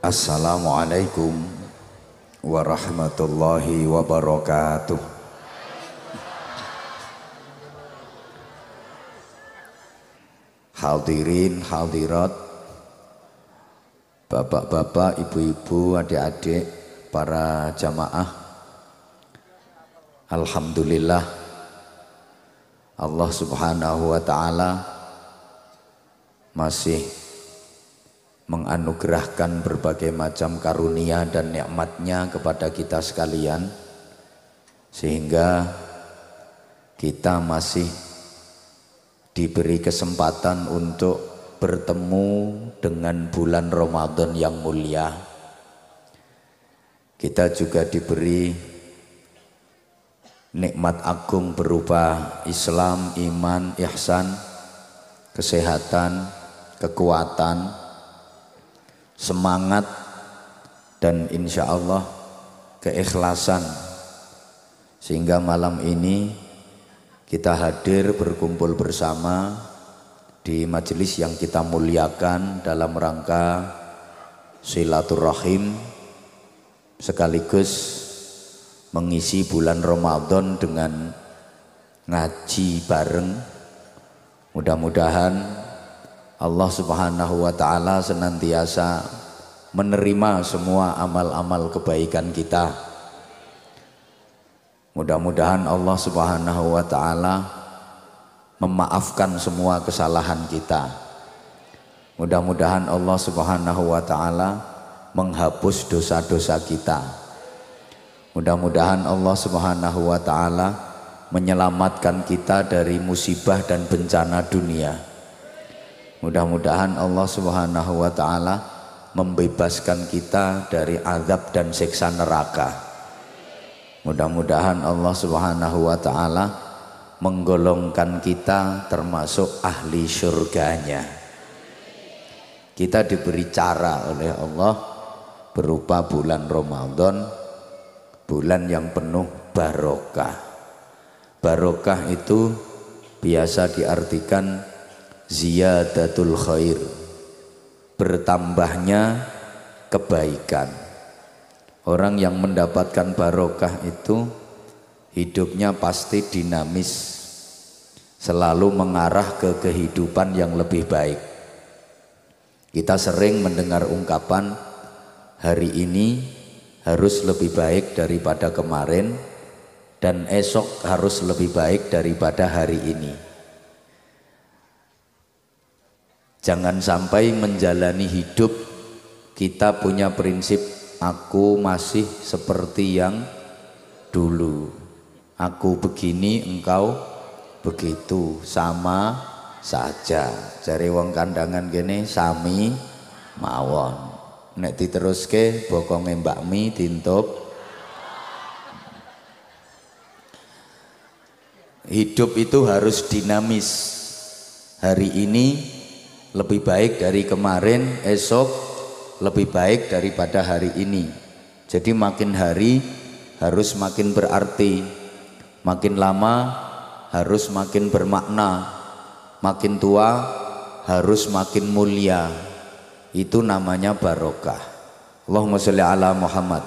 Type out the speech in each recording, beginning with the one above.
Assalamualaikum warahmatullahi wabarakatuh. Hadirin, hadirat, bapak-bapak, ibu-ibu, adik-adik, para jamaah. Alhamdulillah Allah Subhanahu wa taala masih menganugerahkan berbagai macam karunia dan nikmatnya kepada kita sekalian sehingga kita masih diberi kesempatan untuk bertemu dengan bulan Ramadan yang mulia. Kita juga diberi nikmat agung berupa Islam, iman, ihsan, kesehatan, kekuatan, semangat dan insya Allah keikhlasan. Sehingga malam ini kita hadir berkumpul bersama di majelis yang kita muliakan dalam rangka silaturahim sekaligus mengisi bulan Ramadan dengan ngaji bareng. Mudah-mudahan Allah Subhanahu wa taala senantiasa menerima semua amal-amal kebaikan kita. Mudah-mudahan Allah Subhanahu wa taala memaafkan semua kesalahan kita. Mudah-mudahan Allah Subhanahu wa taala menghapus dosa-dosa kita. Mudah-mudahan Allah Subhanahu wa taala menyelamatkan kita dari musibah dan bencana dunia. Mudah-mudahan Allah Subhanahu wa taala membebaskan kita dari azab dan siksa neraka. Mudah-mudahan Allah Subhanahu wa taala menggolongkan kita termasuk ahli surganya. Kita diberi cara oleh Allah berupa bulan Ramadan, bulan yang penuh barokah. Barokah itu biasa diartikan ziyadatul khair bertambahnya kebaikan. Orang yang mendapatkan barokah itu hidupnya pasti dinamis selalu mengarah ke kehidupan yang lebih baik. Kita sering mendengar ungkapan hari ini harus lebih baik daripada kemarin dan esok harus lebih baik daripada hari ini Jangan sampai menjalani hidup kita punya prinsip aku masih seperti yang dulu. Aku begini, engkau begitu, sama saja. Cari wong kandangan gini sami mawon. Nek diteruske bokonge Mbak Mi dintup Hidup itu harus dinamis. Hari ini lebih baik dari kemarin, esok lebih baik daripada hari ini. Jadi makin hari harus makin berarti, makin lama harus makin bermakna, makin tua harus makin mulia. Itu namanya barokah. Allahumma sholli ala Muhammad.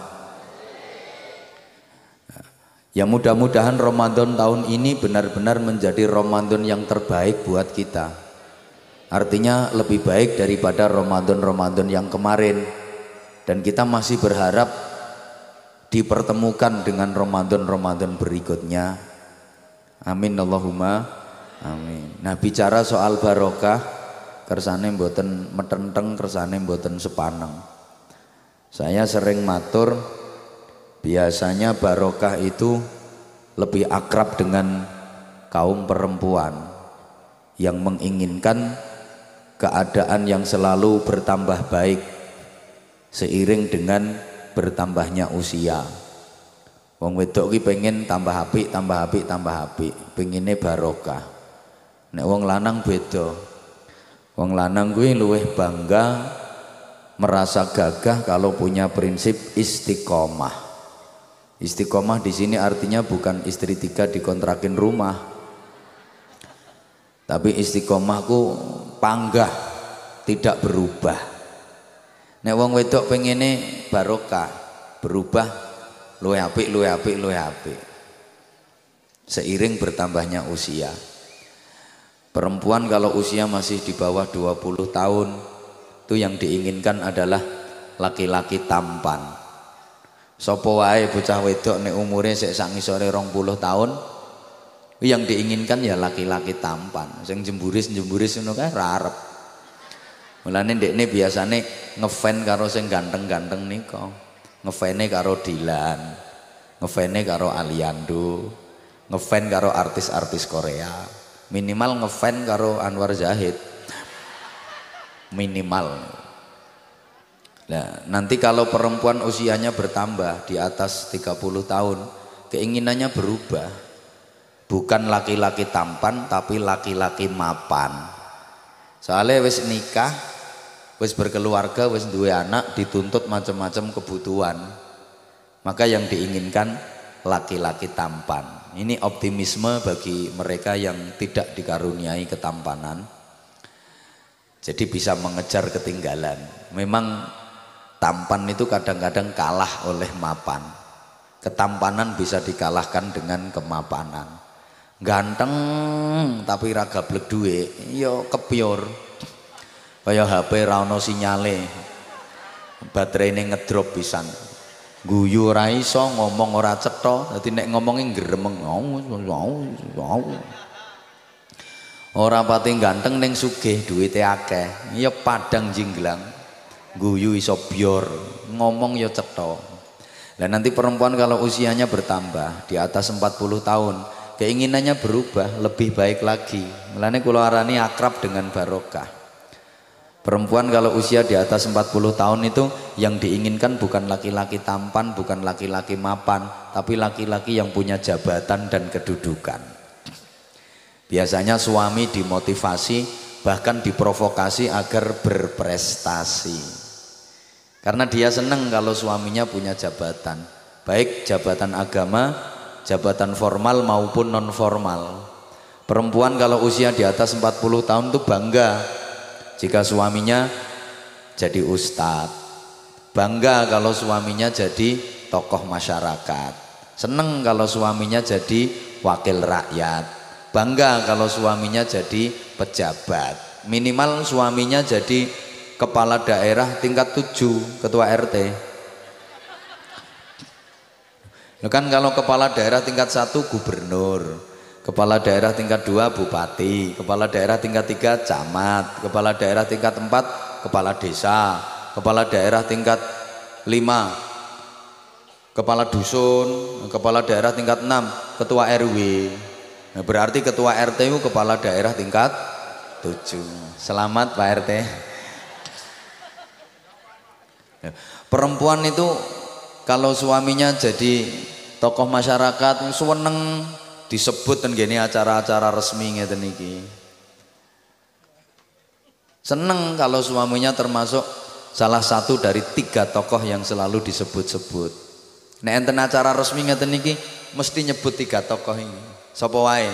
Ya mudah-mudahan Ramadan tahun ini benar-benar menjadi Ramadan yang terbaik buat kita Artinya lebih baik daripada Ramadan-Ramadan yang kemarin. Dan kita masih berharap dipertemukan dengan Ramadan-Ramadan berikutnya. Amin Allahumma amin. Nah, bicara soal barokah, kersane mboten metenteng, kersane mboten sepaneng. Saya sering matur biasanya barokah itu lebih akrab dengan kaum perempuan yang menginginkan keadaan yang selalu bertambah baik seiring dengan bertambahnya usia. Wong wedok ki pengen tambah api, tambah api, tambah api, pengine barokah. Nek wong lanang beda. Wong lanang kuwi luwih bangga merasa gagah kalau punya prinsip istiqomah. Istiqomah di sini artinya bukan istri tiga dikontrakin rumah, tapi istiqomahku panggah tidak berubah Nek wong wedok pengene barokah, berubah luwe apik, luwe apik, luwe apik. Seiring bertambahnya usia. Perempuan kalau usia masih di bawah 20 tahun, itu yang diinginkan adalah laki-laki tampan. Sopo wae bocah wedok nek umure sak ngisore 20 tahun, yang diinginkan ya laki-laki tampan. Sing jemburis-jemburis ngono kae ra arep. Mulane ndekne biasane ngefan karo sing ganteng-ganteng nika. Ngefane karo Dilan, ngefane karo Aliando, ngefan karo artis-artis Korea. Minimal ngefan karo Anwar Zahid. Minimal. Nah, nanti kalau perempuan usianya bertambah di atas 30 tahun, keinginannya berubah. Bukan laki-laki tampan tapi laki-laki mapan. Soalnya wis nikah wis berkeluarga, wis dua anak, dituntut macam-macam kebutuhan. Maka yang diinginkan laki-laki tampan. Ini optimisme bagi mereka yang tidak dikaruniai ketampanan. Jadi bisa mengejar ketinggalan. Memang tampan itu kadang-kadang kalah oleh mapan. Ketampanan bisa dikalahkan dengan kemapanan. Ganteng tapi raga blek yo ya kepiur. Kaya HP ra ono sinyale. Baterainya ngedrop pisan. Guyu ora iso ngomong ora cetha. Dadi nek ngomongi gremeng ora pati ganteng ning sugih duwite akeh. Ya padang jinglang. Guyu iso bior. Ngomong ya cetha. Dan nanti perempuan kalau usianya bertambah di atas 40 tahun keinginannya berubah lebih baik lagi melane kula arani akrab dengan barokah Perempuan kalau usia di atas 40 tahun itu yang diinginkan bukan laki-laki tampan, bukan laki-laki mapan, tapi laki-laki yang punya jabatan dan kedudukan. Biasanya suami dimotivasi bahkan diprovokasi agar berprestasi. Karena dia senang kalau suaminya punya jabatan, baik jabatan agama, jabatan formal maupun non formal. Perempuan kalau usia di atas 40 tahun itu bangga jika suaminya jadi ustadz bangga kalau suaminya jadi tokoh masyarakat. Seneng kalau suaminya jadi wakil rakyat. Bangga kalau suaminya jadi pejabat. Minimal suaminya jadi kepala daerah tingkat tujuh ketua RT kan kalau kepala daerah tingkat satu gubernur kepala daerah tingkat dua bupati, kepala daerah tingkat tiga camat, kepala daerah tingkat empat kepala desa, kepala daerah tingkat lima kepala dusun, kepala daerah tingkat enam ketua RW. Nah, berarti ketua RT itu kepala daerah tingkat tujuh. Selamat Pak RT. Perempuan itu kalau suaminya jadi tokoh masyarakat seneng disebut dan gini acara-acara resmi ngeten niki. Seneng kalau suaminya termasuk salah satu dari tiga tokoh yang selalu disebut-sebut. Nek enten acara resmi ngeten niki mesti nyebut tiga tokoh ini. Sapa wae?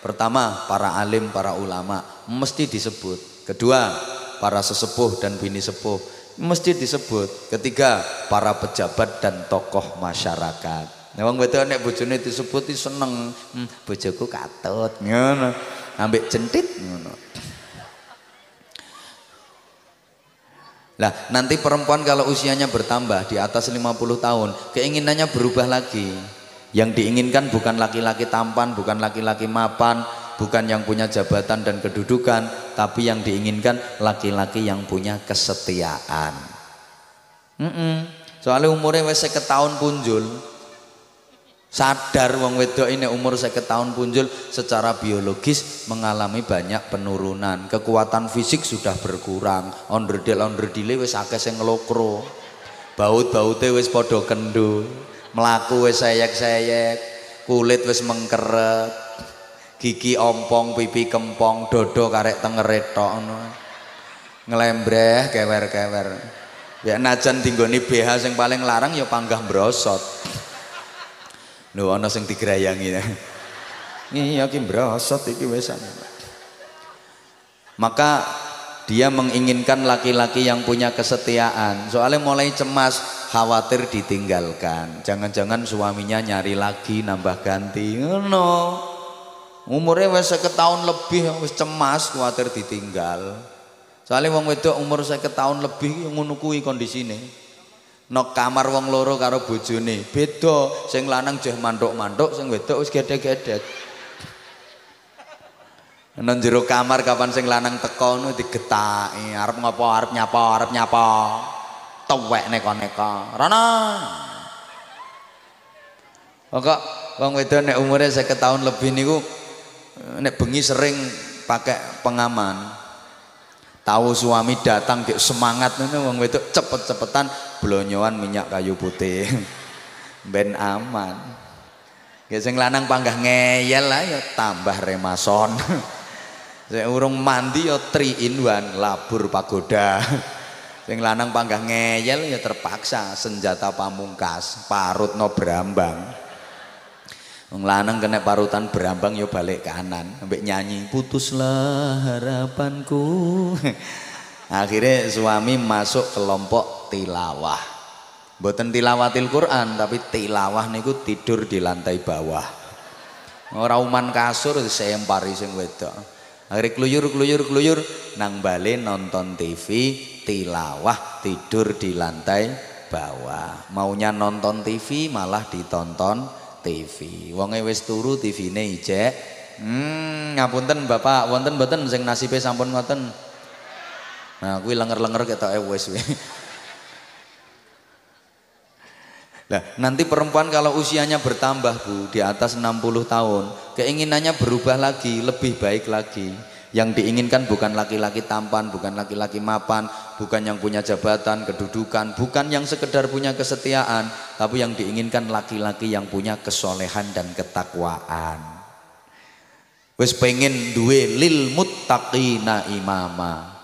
Pertama, para alim, para ulama mesti disebut. Kedua, para sesepuh dan bini sepuh mesti disebut. Ketiga, para pejabat dan tokoh masyarakat. Nah wong wedok nek bojone disebut seneng, hmm, bojoku katut ngono. Ambek centit ngono. Lah, nanti perempuan kalau usianya bertambah di atas 50 tahun, keinginannya berubah lagi. Yang diinginkan bukan laki-laki tampan, bukan laki-laki mapan, bukan yang punya jabatan dan kedudukan, tapi yang diinginkan laki-laki yang punya kesetiaan. Mm -mm. Soalnya umurnya wes tahun punjul, sadar wong wedok ini umur saya tahun punjul secara biologis mengalami banyak penurunan. Kekuatan fisik sudah berkurang. Onderdil onderdile wis akeh sing ngelokro. Baut-baute wis padha kendo melaku wis sayek-sayek kulit wis mengkeret gigi ompong pipi kempong dodo karek tengeret ngelembreh kewer-kewer. Ya najan tinggoni BH sing paling larang ya panggah brosot Lho ana sing digrayangi. Iya ki brosot iki wis. Maka dia menginginkan laki-laki yang punya kesetiaan. Soalnya mulai cemas khawatir ditinggalkan. Jangan-jangan suaminya nyari lagi nambah ganti. No umurnya wes tahun lebih wes cemas khawatir ditinggal. Soalnya wong wedok umur saya tahun lebih ngono kuwi kondisine nok kamar wong loro karo bojone. Beda sing lanang jeh mantuk-mantuk sing wedok wis gedhe-gedhe nang jero kamar kapan sing lanang teko ngono digetaki arep ngopo arep nyapa arep nyapa. Tuwek neko-neko rono! Kok wong wedok nek umure 50 tahun lebih niku nek bengi sering pakai pengaman. Tahu suami datang kayak semangat ngono wong wedok cepet-cepetan blonyoan minyak kayu putih. Ben aman. Ya sing lanang panggah ngeyel lah ya tambah remason. Sing urung mandi ya 3 in 1 labur pagoda. Sing lanang panggah ngeyel ya terpaksa senjata pamungkas parut no berambang. Wong lanang kena parutan berambang yo balik kanan, ambek nyanyi putuslah harapanku. Akhirnya suami masuk kelompok tilawah. Mboten tilawatil Quran tapi tilawah niku tidur di lantai bawah. Ora uman kasur sempari sing wedok. Akhirnya keluyur keluyur keluyur nang bale nonton TV tilawah tidur di lantai bawah. Maunya nonton TV malah ditonton TV. Wonge wis turu TV-ne ijek. Hmm, ngapunten Bapak, wonten mboten sing nasibe sampun ngoten. Nah, kuwi lenger-lenger ketoke wis Nah, nanti perempuan kalau usianya bertambah Bu, di atas 60 tahun, keinginannya berubah lagi, lebih baik lagi. Yang diinginkan bukan laki-laki tampan, bukan laki-laki mapan, bukan yang punya jabatan, kedudukan, bukan yang sekedar punya kesetiaan, tapi yang diinginkan laki-laki yang punya kesolehan dan ketakwaan. Wes pengen duwe lil muttaqina imama.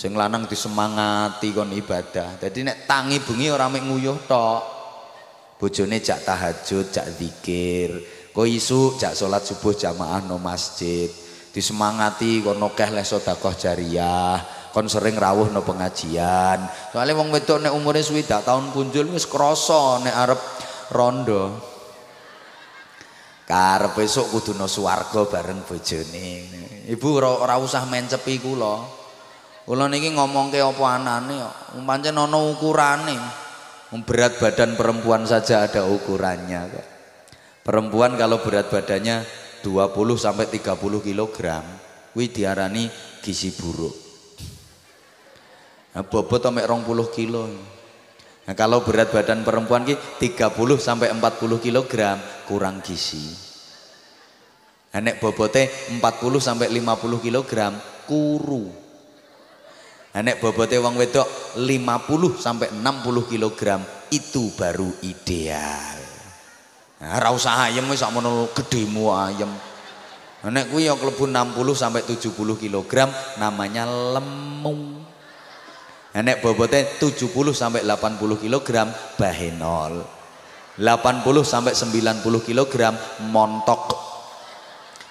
Sing lanang disemangati kon ibadah. Jadi nek tangi bengi ora mek nguyuh tok. Bojone jak tahajud, jak zikir. Kok isu jak salat subuh jamaah no masjid disemangati kon akeh le sedekah jariah kon sering rawuh no pengajian soalnya wong wedok nek umure swidak tahun punjul wis krasa nek arep rondo karep besok kudu no swarga bareng bojone ibu ora usah mencepi kula kula niki ngomongke apa anane kok pancen ana ukurane berat badan perempuan saja ada ukurannya kok perempuan kalau berat badannya 20 sampai 30 kg kuwi diarani gizi buruk. Nah, bobot sampai 20 kilo. Nah, kalau berat badan perempuan ki 30 sampai 40 kg kurang gizi. Nah, nek bobotnya 40 sampai 50 kg kuru. Nah, nek bobotnya wong wedok 50 sampai 60 kg itu baru ideal. Nah, ora usah ayam wis sakmono gedhemu ayam. Nek kuwi ya klebu 60 sampai 70 kg namanya lemu. Nek bobotnya 70 sampai 80 kg bahenol. 80 sampai 90 kg montok.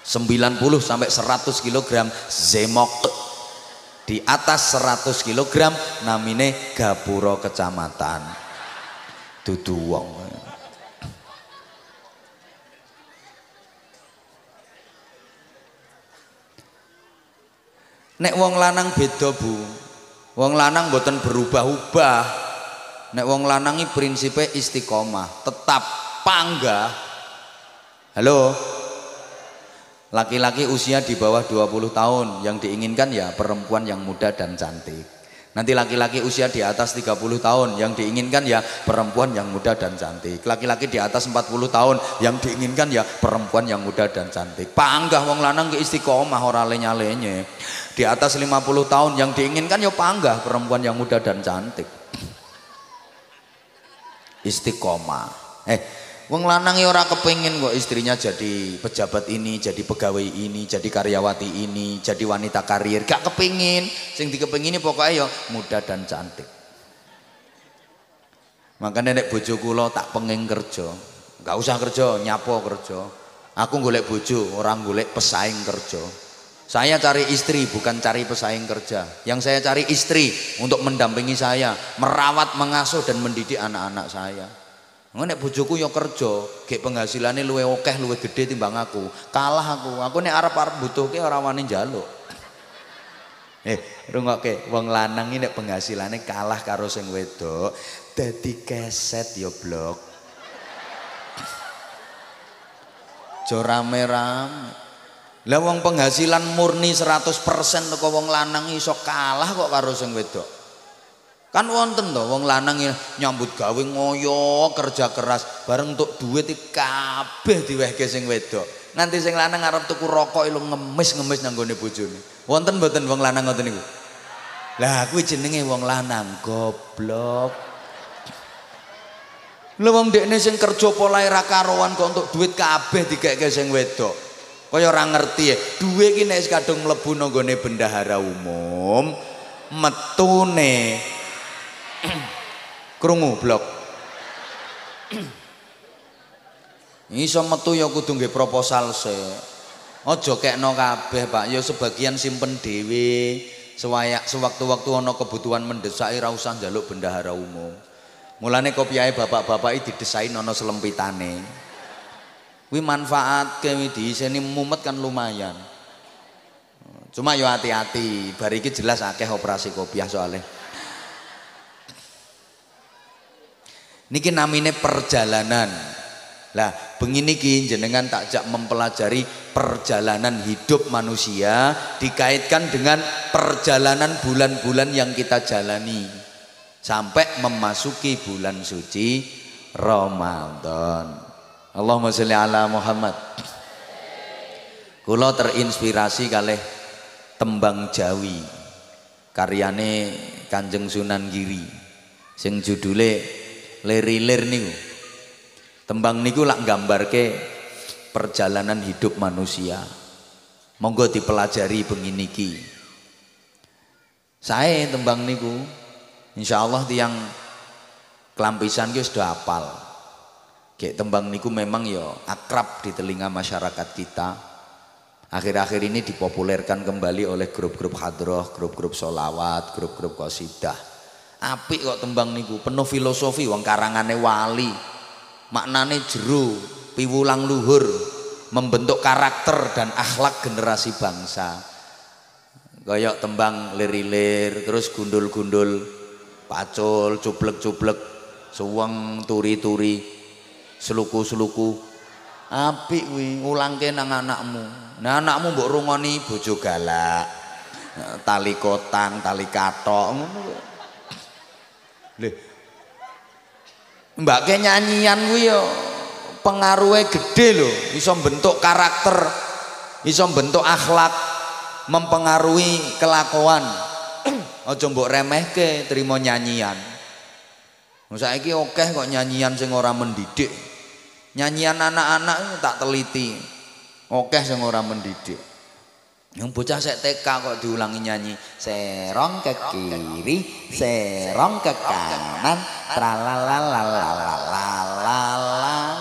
90 sampai 100 kg zemok. Di atas 100 kg namine gapura kecamatan. Dudu wong. Nek wong lanang beda Bu. Wong lanang mboten berubah-ubah. Nek wong lanang iki prinsipe istiqomah, tetap panggah. Halo. Laki-laki usia di bawah 20 tahun yang diinginkan ya perempuan yang muda dan cantik. Nanti laki-laki usia di atas 30 tahun yang diinginkan ya perempuan yang muda dan cantik. Laki-laki di atas 40 tahun yang diinginkan ya perempuan yang muda dan cantik. Panggah wong lanang ke istiqomah ora lenye Di atas 50 tahun yang diinginkan ya panggah perempuan yang muda dan cantik. Istiqomah. Eh, Wong lanang ya ora kepengin kok istrinya jadi pejabat ini, jadi pegawai ini, jadi karyawati ini, jadi wanita karir. Gak kepengin. Sing dikepengini pokoknya ya muda dan cantik. Makanya nek bojo kula tak pengen kerja. Gak usah kerja, nyapo kerja. Aku golek bojo, orang golek pesaing kerja. Saya cari istri bukan cari pesaing kerja. Yang saya cari istri untuk mendampingi saya, merawat, mengasuh dan mendidik anak-anak saya. Nek bojoku yo kerja, gek penghasilane luwe okeh, luwe gede timbang aku. Kalah aku. Aku nek arep-arep butuhke ora wani njaluk. Eh, rungokke wong lanang iki nek penghasilane kalah karo sing wedok, dadi keset yo blok. Joram-ram. Lah wong penghasilan murni 100% teko wong lanang iso kalah kok karo sing wedok. Kan wonten to wong lanang nyambut gawe ngoyo, kerja keras, bareng untuk duit kabeh diwehke sing wedok. Nanti sing lanang arep tuku rokok ilu ngemis-ngemis nang gone bojone. Wonten mboten wong lanang ngoten niku? Lah kuwi jenenge wong lanang goblok. Lha wong dekne sing kerja polahe ra karuan kok untuk duit kabeh dikeke sing wedok. Kaya ora ngerti ya, duwe iki nek kadung mlebu nang gone bendahara umum, metune krungu blok. Iso metu ya kudu nggih proposal se. Aja kekno kabeh, Pak. Ya sebagian simpen dhewe. Sewayak sewaktu-waktu ana kebutuhan mendesak ora usah njaluk bendahara umum. Mulane kopiahe bapak-bapak didesain ana selempitane. Kuwi manfaat ke diiseni mumet kan lumayan. Cuma yo hati-hati, bar iki jelas akeh operasi kopiah soalnya. Niki namine perjalanan. Lah, begini niki jenengan takjak mempelajari perjalanan hidup manusia dikaitkan dengan perjalanan bulan-bulan yang kita jalani sampai memasuki bulan suci Ramadan. Allahumma sholli ala Muhammad. Kula terinspirasi kalih tembang Jawi karyane Kanjeng Sunan Giri sing judule lir-lir niku. Tembang niku lak gambarke perjalanan hidup manusia. Monggo dipelajari bengi niki. Saya tembang niku insyaallah tiang kelampisan ki sudah hafal. Kayak tembang niku memang ya akrab di telinga masyarakat kita. Akhir-akhir ini dipopulerkan kembali oleh grup-grup hadroh, grup-grup solawat, grup-grup qasidah apik kok tembang niku. Penuh filosofi wong karangane wali. Maknane jero piwulang luhur membentuk karakter dan akhlak generasi bangsa. Koyok tembang lirilir terus gundul-gundul pacul cublek-cublek suweng turi-turi seluku-seluku. Apik kuwi ngulangke nang anakmu. Nah anakmu mbok rungoni bojo galak tali kotang tali katok Lih. Mbak nyanyian kuwi yo pengaruhnya gede loh, bisa bentuk karakter, bisa bentuk akhlak, mempengaruhi kelakuan. Aja mbok remehke terima nyanyian. Saiki oke kok nyanyian sing ora mendidik. Nyanyian anak-anak tak teliti. Oke sing ora mendidik. Yang bocah sek TK kok diulangi nyanyi serong ke kiri, serong ke kanan, tralalalalalalala.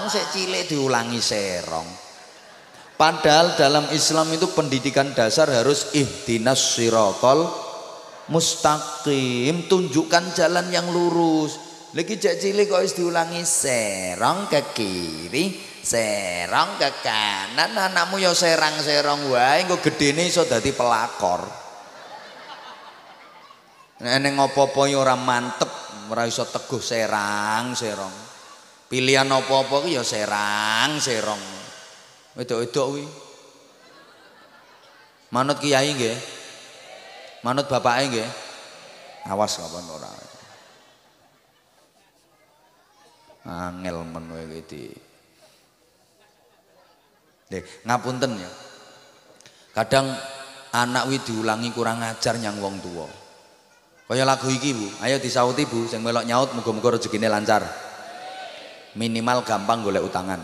Sek cilik diulangi serong. Padahal dalam Islam itu pendidikan dasar harus ihdinas sirotol mustaqim, tunjukkan jalan yang lurus. Lagi cek cilik kok diulangi serong ke kiri, serong ke kanan anakmu ya serang-serong wae engko gedene iso dadi pelakor. Nek apa-apa ya ora mantep ora iso teguh serang serong pilihan apa-apa ku ya serang serong wedok-wedok kuwi. Manut kiai nggih? Manut bapake nggih? Awas kapan ora. Angel men kowe iki Deh, ngapunten ya. Kadang anak wi diulangi kurang ajar nyang wong tua. Kaya lagu iki Bu, ayo disauti Bu sing melok nyaut muga-muga rezekine lancar. Minimal gampang golek utangan.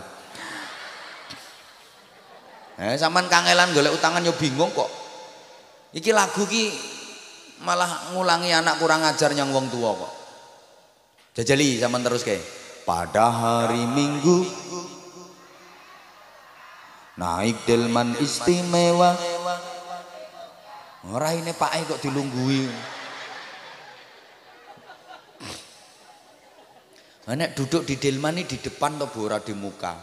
Eh sampean kangelan golek utangan yo bingung kok. Iki lagu ki malah ngulangi anak kurang ajar nyang wong tua kok. Jajali sampean terus ke. Pada hari Minggu naik delman istimewa Ora ini Pak kok dilunggui. Nek duduk di Delman ini di depan atau ora di muka.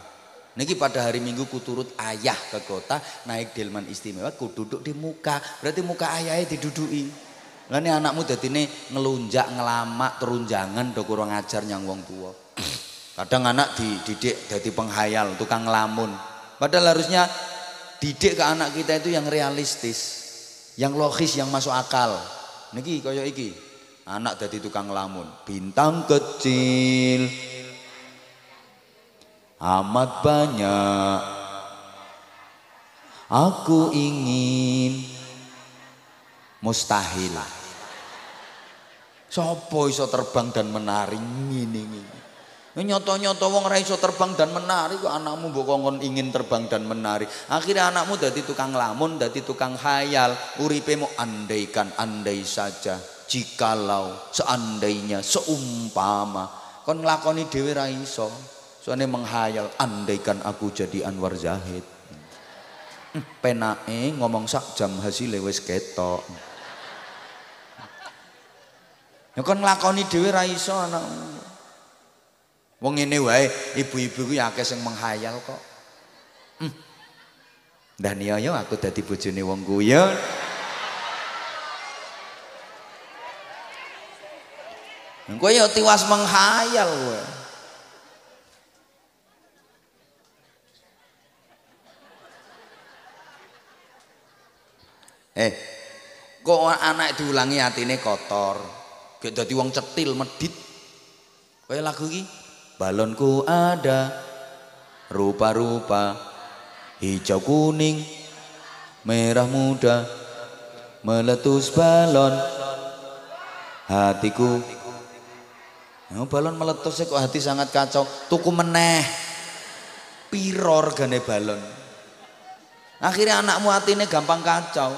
Niki pada hari Minggu ku turut ayah ke kota naik delman istimewa ku duduk di muka. Berarti muka ayahnya diduduki. Lah ini anakmu ini ngelunjak, ngelamak, terunjangan do kurang ajar nyang wong tua. Kadang anak dididik jadi penghayal, tukang ngelamun. Padahal harusnya didik ke anak kita itu yang realistis yang logis yang masuk akal. Niki kaya iki anak dari tukang lamun. Bintang kecil. Amat banyak. Aku ingin mustahil Sopo iso terbang dan menari ngene Nyoto-nyoto wong ora iso terbang dan menari kok anakmu mbok kongkon ingin terbang dan menari. Akhirnya anakmu dadi tukang lamun, dadi tukang khayal. Uripe mau andaikan, andai saja, jikalau, seandainya, seumpama. Kon nglakoni dhewe ra iso. Soalnya menghayal, andaikan aku jadi Anwar Zahid. Hmm, penake ngomong sak jam hasilnya wis ketok. Ya kon nglakoni dhewe ra iso anakmu. Wong ini wae ibu-ibu ku akeh sing menghayal kok. Hmm. Dan iya yo aku dadi bojone wong guyon. Engko yo tiwas menghayal kowe. Eh, kok anak diulangi atine kotor. Gek dadi wong cetil medit. Kaya lagu iki balonku ada rupa-rupa hijau kuning merah muda meletus balon hatiku. Oh, balon meletus kok hati sangat kacau. Tuku meneh piror gane balon? Akhirnya anakmu hatinya gampang kacau.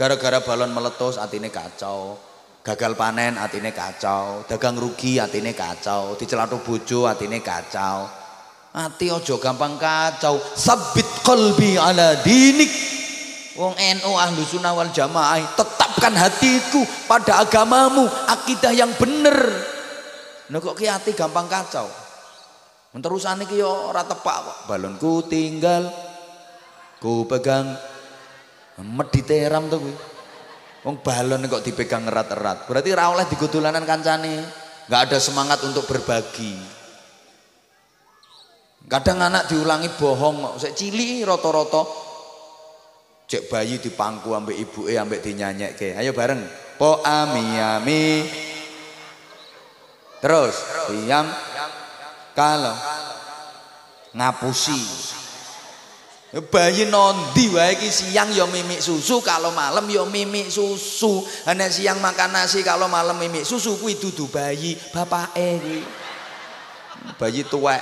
Gara-gara balon meletus hatinya kacau gagal panen atine kacau. Dagang rugi atine kacau. Dicelatu bojo atine kacau. Ati ojo gampang kacau. Sabit kolbi ala dinik. Wong NU ahlu sunnah wal jamaah tetapkan hatiku pada agamamu akidah yang bener. Nah kok ki gampang kacau? Terusan iki yo ora tepak kok. Balonku tinggal ku pegang. Medite ram to kuwi Wong balon kok dipegang erat-erat. Berarti ra oleh digudulanan kancane. Enggak ada semangat untuk berbagi. Kadang anak diulangi bohong, sik cili roto-roto cek bayi di pangku ambek ibuke ambek dinyanyekke. Ayo bareng. Po ami ami. Terus, diam kalau ngapusi bayi nondi wae iki siang ya mimik susu kalau malam ya mimik susu. Nek siang makan nasi kalau malam mimik susu kuwi dudu bayi bapake kuwi bayi tuwek.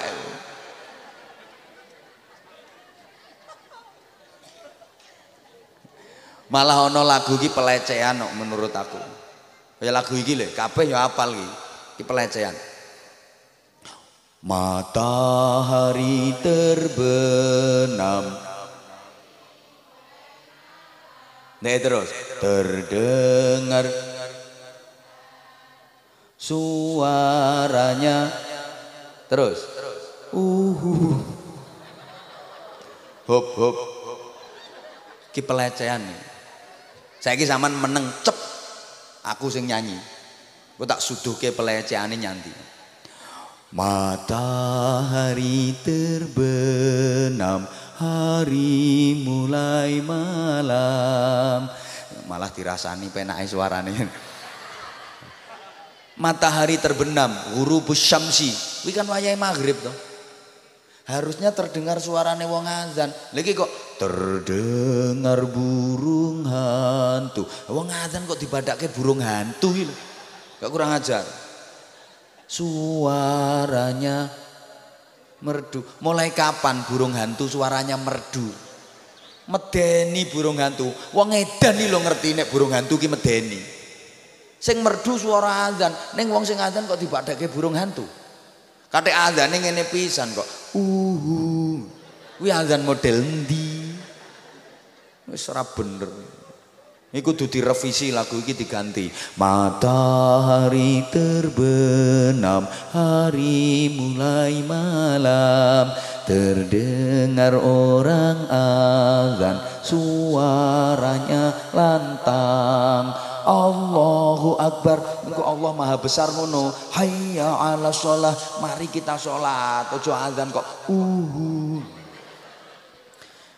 Malah ana lagu iki pelecehan kok menurut aku. Kaya lagu iki lho kabeh ya apal iki iki pelecehan. Matahari terbenam Nih terus. Terdengar Suaranya. Terus. Uhu Hop hop. Ki pelecehan nih. Saya ki zaman meneng cep. Aku sing nyanyi. Aku tak suduh ke pelecehan nyanti Matahari terbenam, hari mulai malam. Malah dirasani penake suarane. Matahari terbenam, guru syamsi. Kuwi kan wayahe maghrib toh. Harusnya terdengar suarane wong azan. Lagi kok terdengar burung hantu. Wong azan kok dibadake burung hantu iki Gak kurang ajar suaranya merdu. Mulai kapan burung hantu suaranya merdu? Medeni burung hantu. Wong edan iki lho ngerti nek burung hantu ki medeni. Sing merdu suara azan, ning wong sing azan kok dibadake burung hantu. Kate azane ngene pisan kok. Uhu. Kuwi azan model ndi? Wis ora bener. Iku kudu direvisi lagu iki diganti. Matahari terbenam, hari mulai malam. Terdengar orang azan, suaranya lantang. Allahu Akbar. Engko Allah Maha Besar ngono. Hayya 'ala shalah. Mari kita salat. Ojo azan kok. Uhu.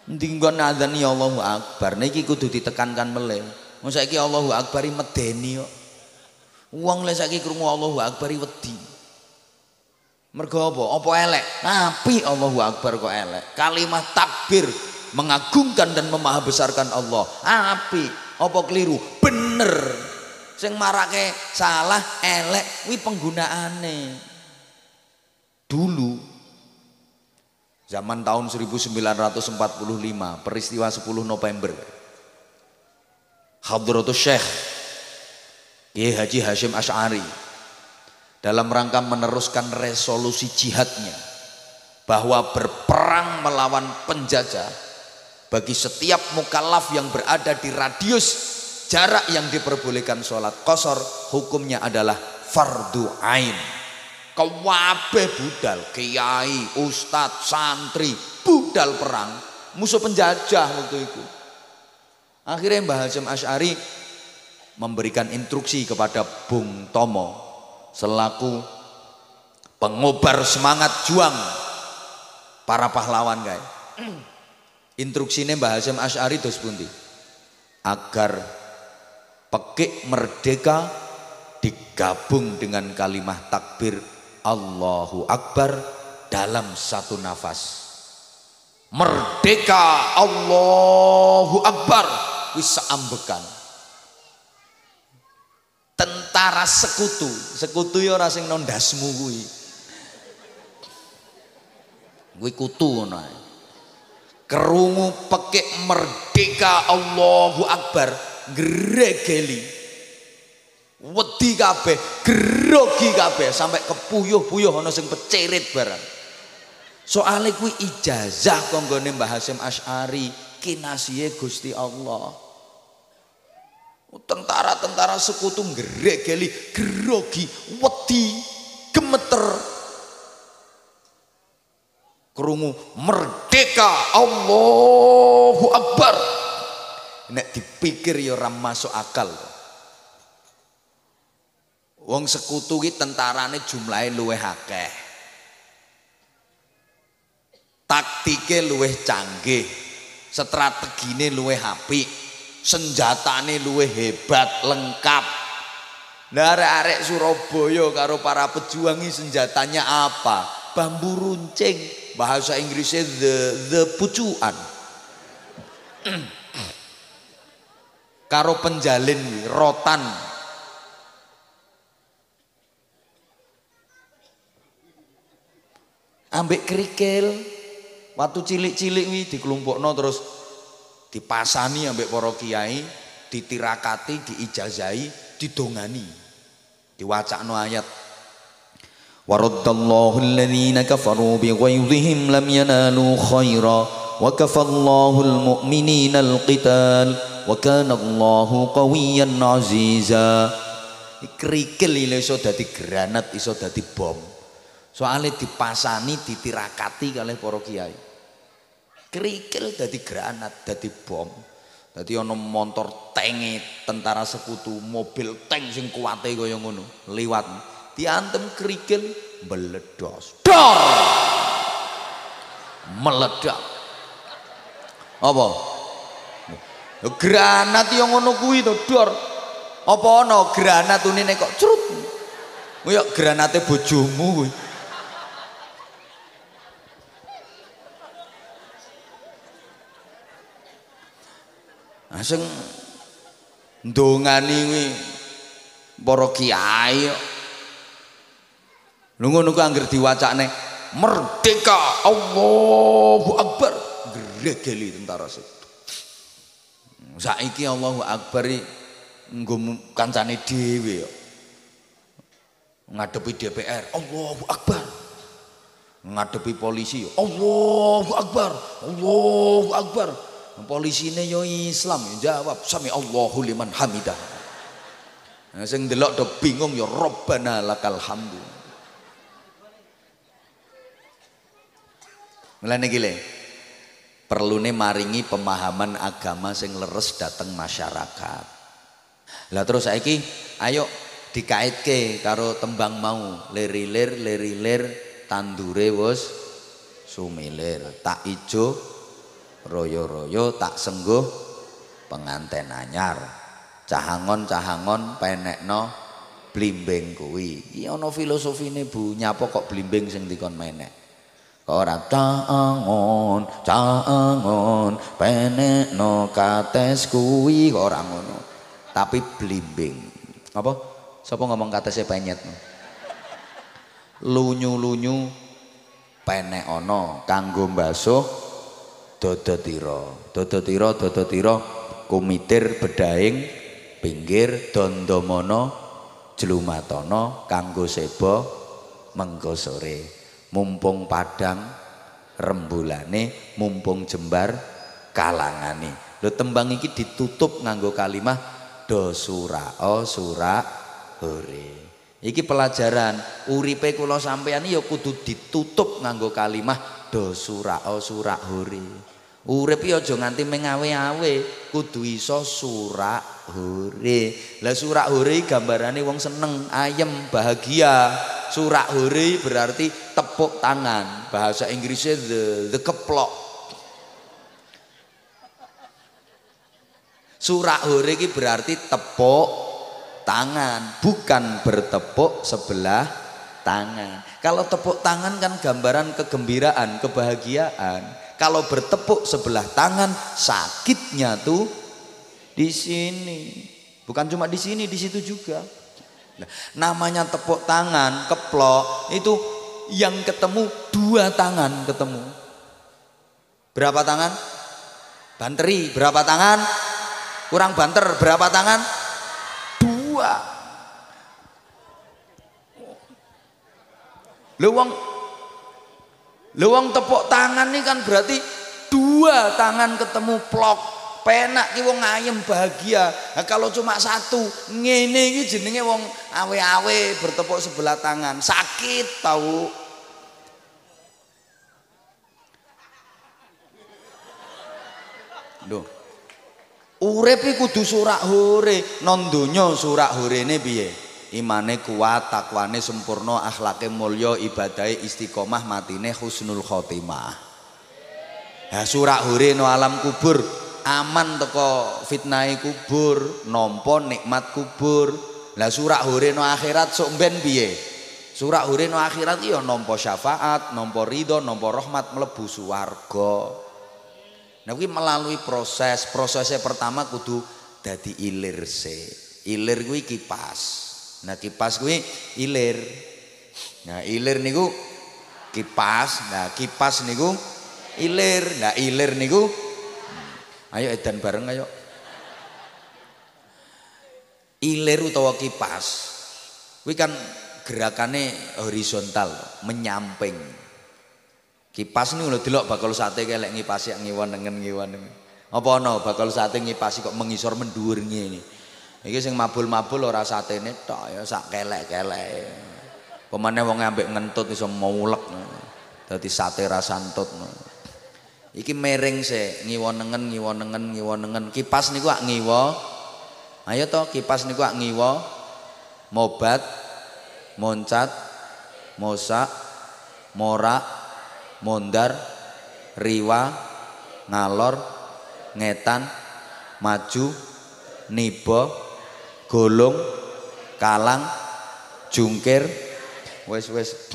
Ndi nggon adzan ya Allahu Akbar. Niki kudu ditekankan meleh. Wong saiki Allahu Akbar medeni kok. Wong lek saiki krungu Allahu Akbar wedi. Mergo apa? Apa elek? Tapi Allahu Akbar kok elek. Kalimat takbir mengagungkan dan memahabesarkan Allah. Api, apa keliru? Bener. Sing marake salah elek kuwi penggunaane. Dulu Zaman tahun 1945, peristiwa 10 November. Hadratus Syekh Kiai Haji Hashim Ash'ari dalam rangka meneruskan resolusi jihadnya bahwa berperang melawan penjajah bagi setiap mukallaf yang berada di radius jarak yang diperbolehkan sholat kosor hukumnya adalah fardu ain Kabeh budal, kiai, ustadz, santri, budal perang, musuh penjajah waktu itu. Akhirnya Mbah Hasyim Asy'ari memberikan instruksi kepada Bung Tomo selaku pengobar semangat juang para pahlawan guys. Instruksinya Mbah Hasyim Asy'ari dos pundi? Agar pekik merdeka digabung dengan kalimah takbir Allahu Akbar dalam satu nafas. Merdeka Allahu Akbar bisa ambekan. Tentara sekutu, sekutu ya ora sing nondasmu kuwi. Kuwi kutu ngono Kerungu pekek merdeka Allahu Akbar gregeli wedi kabeh grogi kabeh sampai kepuyuh-puyuh ana sing pecerit barang. Soalnya kuwi ijazah konggone Mbah Hasim Asy'ari kinasihe Gusti Allah. Tentara-tentara sekutu geli grogi wedi gemeter. Kerungu merdeka Allahu Akbar. Nek dipikir ya ora masuk akal Wong sekutu ki tentarane jumlahe luwih akeh. Taktike luwih canggih, strategine luwih apik, senjatane luwih hebat, lengkap. Nah arek-arek Surabaya karo para pejuang senjatanya apa? Bambu runcing, bahasa Inggrisnya the the pucuan. karo penjalin rotan ambek kerikil. Waktu cilik-cilik wi dikelompokno terus dipasani ambek para kiai ditirakati diijazahi didongani. Diwacakno ayat waraddallahu alladhina kafaru bighaizihim lam yanalu khaira wa kafallahu almu'minina alqital wa kana Allahu qawiyyan aziza kerikil iso dadi granat iso dadi bom Soalnya dipasani, ditirakati oleh para kiai. Kerikil dari granat, dari bom. Jadi ono motor tank tentara sekutu, mobil tank sing kuwate kaya ngono, liwat. Diantem kerikil meledos. Dor! Meledak. Apa? Granat yang ngono kuwi to, dor. Apa ana granat unine kok crut. Ya granate bojomu kuwi. Nah sing ndongani kuwi para kiai Lho ngono ku anggere merdeka Allahu Akbar gregeli tentara situ. Saiki Allahu Akbar nggo kancane ya. Ngadepi DPR Allahu Akbar. Ngadepi polisi Allahu Akbar. Allahu Akbar Polisine yo Islam jawab sami Allahu liman hamidah. Nah, sing delok do bingung yo Rabbana lakal hamdu. Mulane iki perlune maringi pemahaman agama sing leres dateng masyarakat. Lah terus saiki ayo dikaitke karo tembang mau lerilir lerilir tandure wis sumilir tak ijo royo-royo tak sengguh. Penganten anyar. Cahangon cahangon penekno blimbing kuwi. Iki ana filosofine Bu nyapa kok blimbing sing dikon menek? Ora cahangon cahangon penekno kates kuwi ora ngono? Tapi blimbing. Apa? Sapa ngomong kata saya penyet? Lunyu-lunyu penek ono kanggo mbasuh dodo tiro. Dodo tiro, dodo tiro kumitir bedaing pinggir dondomono jelumatono kanggo sebo mengko sore. Mumpung padang rembulane, mumpung jembar kalangane. Lho tembang iki ditutup nganggo kalimah do surao sura hore. Iki pelajaran uripe kula sampeyan ya kudu ditutup nganggo kalimah surao surak hore. Urip ya aja nganti mengawe-awe, kudu iso surak hore. Lah surak hore gambarane wong seneng, ayem, bahagia. Surak hore berarti tepuk tangan. Bahasa Inggrisnya the the keplok. Surak hore iki berarti tepuk tangan, bukan bertepuk sebelah tangan. Kalau tepuk tangan kan gambaran kegembiraan, kebahagiaan. Kalau bertepuk sebelah tangan, sakitnya tuh di sini. Bukan cuma di sini, di situ juga. Nah, namanya tepuk tangan, keplok, itu yang ketemu dua tangan ketemu. Berapa tangan? Banteri, berapa tangan? Kurang banter, berapa tangan? dua. Lewang Lewang tepuk tangan ini kan berarti dua tangan ketemu plok penak ki wong ayem bahagia. Nah, kalau cuma satu ngene iki jenenge wong awe-awe bertepuk sebelah tangan sakit tahu. Duh. Urip kudu surak hore, non donya surak horene piye? Imane kuat, takwane sempurna, akhlake mulya, ibadahe istiqomah, matine husnul khotimah. Ha surak hore no alam kubur, aman teko fitnahe kubur, nampa nikmat kubur. Lah surak hore no akhirat sok ben piye? Surak hore no akhirat iya nampa syafaat, nampa ridho, nampa rahmat mlebu swarga. Nah kuwi melalui proses. Prosesnya pertama kudu dadi ilir se. Ilir kuwi kipas. Nah kipas kuwi ilir. Nah ilir niku kipas. Nah kipas niku ilir. Nah ilir niku hmm. ayo edan bareng ayo. Ilir utawa kipas. Kuwi kan gerakannya horizontal, menyamping. Kipas ini udah delok bakal sate kelek ngipasi ngiwan dengan ngiwan Apa no bakal sate ngipasi kok mengisor mendur ini. Iki sing mabul-mabul ora satene tok ya sak kelek-kelek. Pemane wong ambek ngentut iso maulek. Dadi sate rasantut. Iki mereng se ngiwonengen ngiwonengen ngiwonengen. Kipas niku ak ngiwa. Ayo to kipas niku ak ngiwa. Mobat, moncat, mosak, morak, mondar riwa ngalor ngetan maju nibo golong kalang jungkir. Wes wes.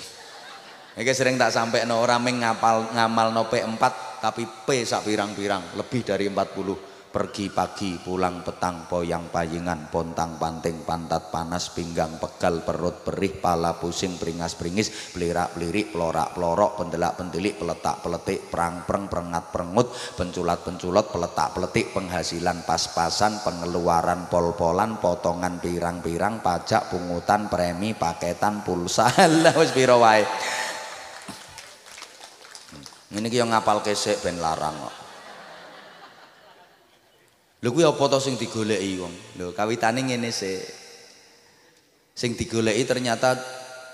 Ini sering tak sampai no orang ngapal ngamal no P4 tapi P sak pirang-pirang lebih dari 40 pergi pagi pulang petang poyang payingan pontang panting pantat panas pinggang pegal perut perih pala pusing peringas peringis pelirak pelirik pelorak pelorok pendelak pendilik peletak peletik perang pereng perengat perengut penculat penculot peletak peletik penghasilan pas-pasan pengeluaran pol-polan potongan pirang-pirang pajak pungutan premi paketan pulsa. Lah wis pira wae? Yang ngapal kesek ben larang kok Lho kuwi apa to sing digoleki wong? Lho kawitane ngene sih. Sing digoleki ternyata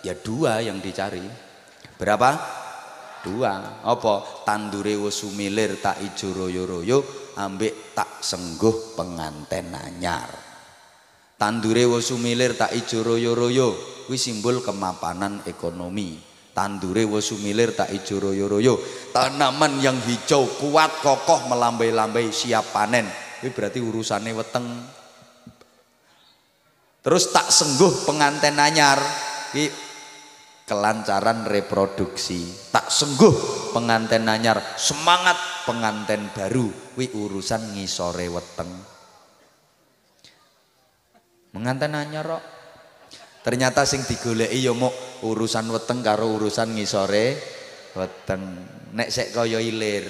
ya dua yang dicari. Berapa? Dua. Apa? Tandure wis sumilir tak ijo royo-royo ambek tak sengguh penganten anyar. Tandure wis sumilir tak ijo royo-royo kuwi simbol kemapanan ekonomi. Tandure wis sumilir tak ijo royo-royo. Tanaman yang hijau kuat kokoh melambai-lambai siap panen ini berarti urusannya weteng. Terus tak sengguh penganten anyar ini kelancaran reproduksi. Tak sengguh penganten anyar semangat penganten baru wi urusan ngisore weteng. Penganten anyar kok. Ternyata sing digoleki ya mau urusan weteng karo urusan ngisore weteng. Nek sek kaya ilir.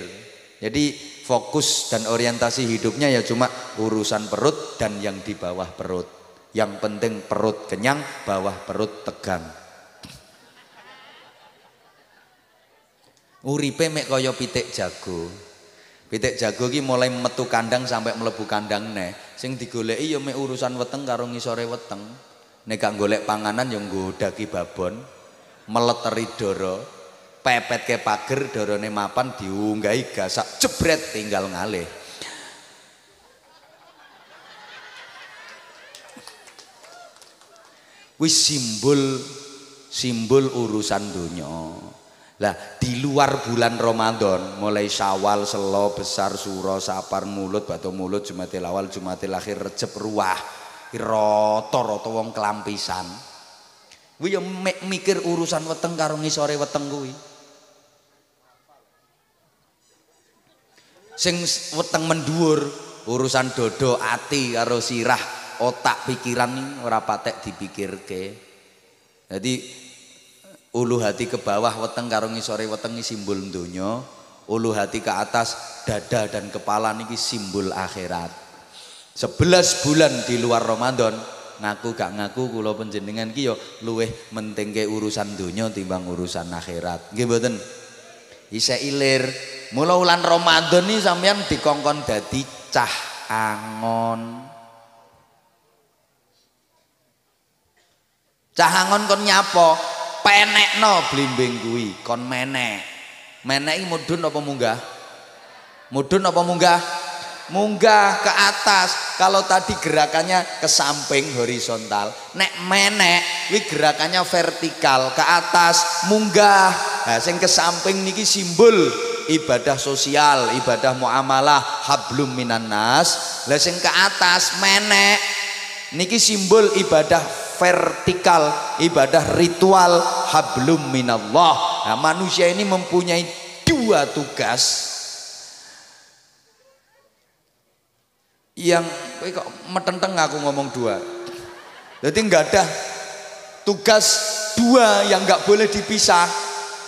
Jadi fokus dan orientasi hidupnya ya cuma urusan perut dan yang di bawah perut. Yang penting perut kenyang, bawah perut tegang. Uripe mek kaya pitik jago. Pitik jago ki mulai metu kandang sampai melebu kandang neh. Sing digoleki ya mek urusan weteng karo ngisore weteng. Nek gak golek panganan ya nggo daki babon, meleteri doro, pepet ke pager dorone mapan diunggahi gasak jebret tinggal ngalih. Wis simbol simbol urusan dunia lah di luar bulan Ramadan mulai Syawal, Selo, Besar, Suro, Sapar, Mulut, Batu Mulut, Jumatil Awal, Jumatil Akhir, Recep, Ruah, roto-roto kelampisan. Kuwi mikir urusan weteng karo ngisore weteng kuwi. sing weteng mendhuwur urusan dodo ati karo sirah otak pikiran ora patek dipikirke jadi ulu hati ke bawah weteng karo ngisore weteng simbol donya ulu hati ke atas dada dan kepala niki simbol akhirat 11 bulan di luar Ramadan ngaku gak ngaku kula panjenengan ki yo luweh mentingke urusan donya timbang urusan akhirat nggih mboten isih ilir Mula wulan Ramadan ini sampean dikongkon dadi cah angon. Cah angon kon nyapo? Penekno blimbing kuwi, kon menek. Menek mudun apa munggah? Mudun apa munggah? Munggah ke atas. Kalau tadi gerakannya ke samping horizontal, nek menek wi gerakannya vertikal ke atas, munggah. Nah, sing ke samping niki simbol ibadah sosial, ibadah muamalah, hablum minan nas. Lah sing ke atas menek niki simbol ibadah vertikal, ibadah ritual hablum minallah. Nah, manusia ini mempunyai dua tugas yang kok metenteng aku ngomong dua. Jadi nggak ada tugas dua yang nggak boleh dipisah,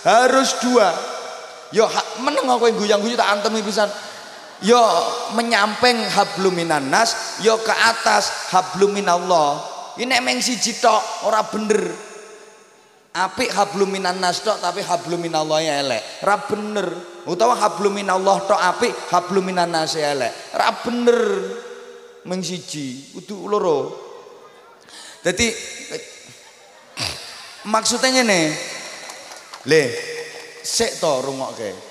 harus dua. Yo meneng aku yang guyang-guyu tak antemi pisan. Yo menyamping habluminan nas, yo ke atas habluminallah. Ini emang si tok ora bener. Apik habluminan nas tok tapi habluminallah ya elek. Ora bener. Utawa habluminallah tok apik, habluminan nas ya elek. Ora bener. Meng siji, kudu loro. Jadi maksudnya ngene. Le, sik to rungokke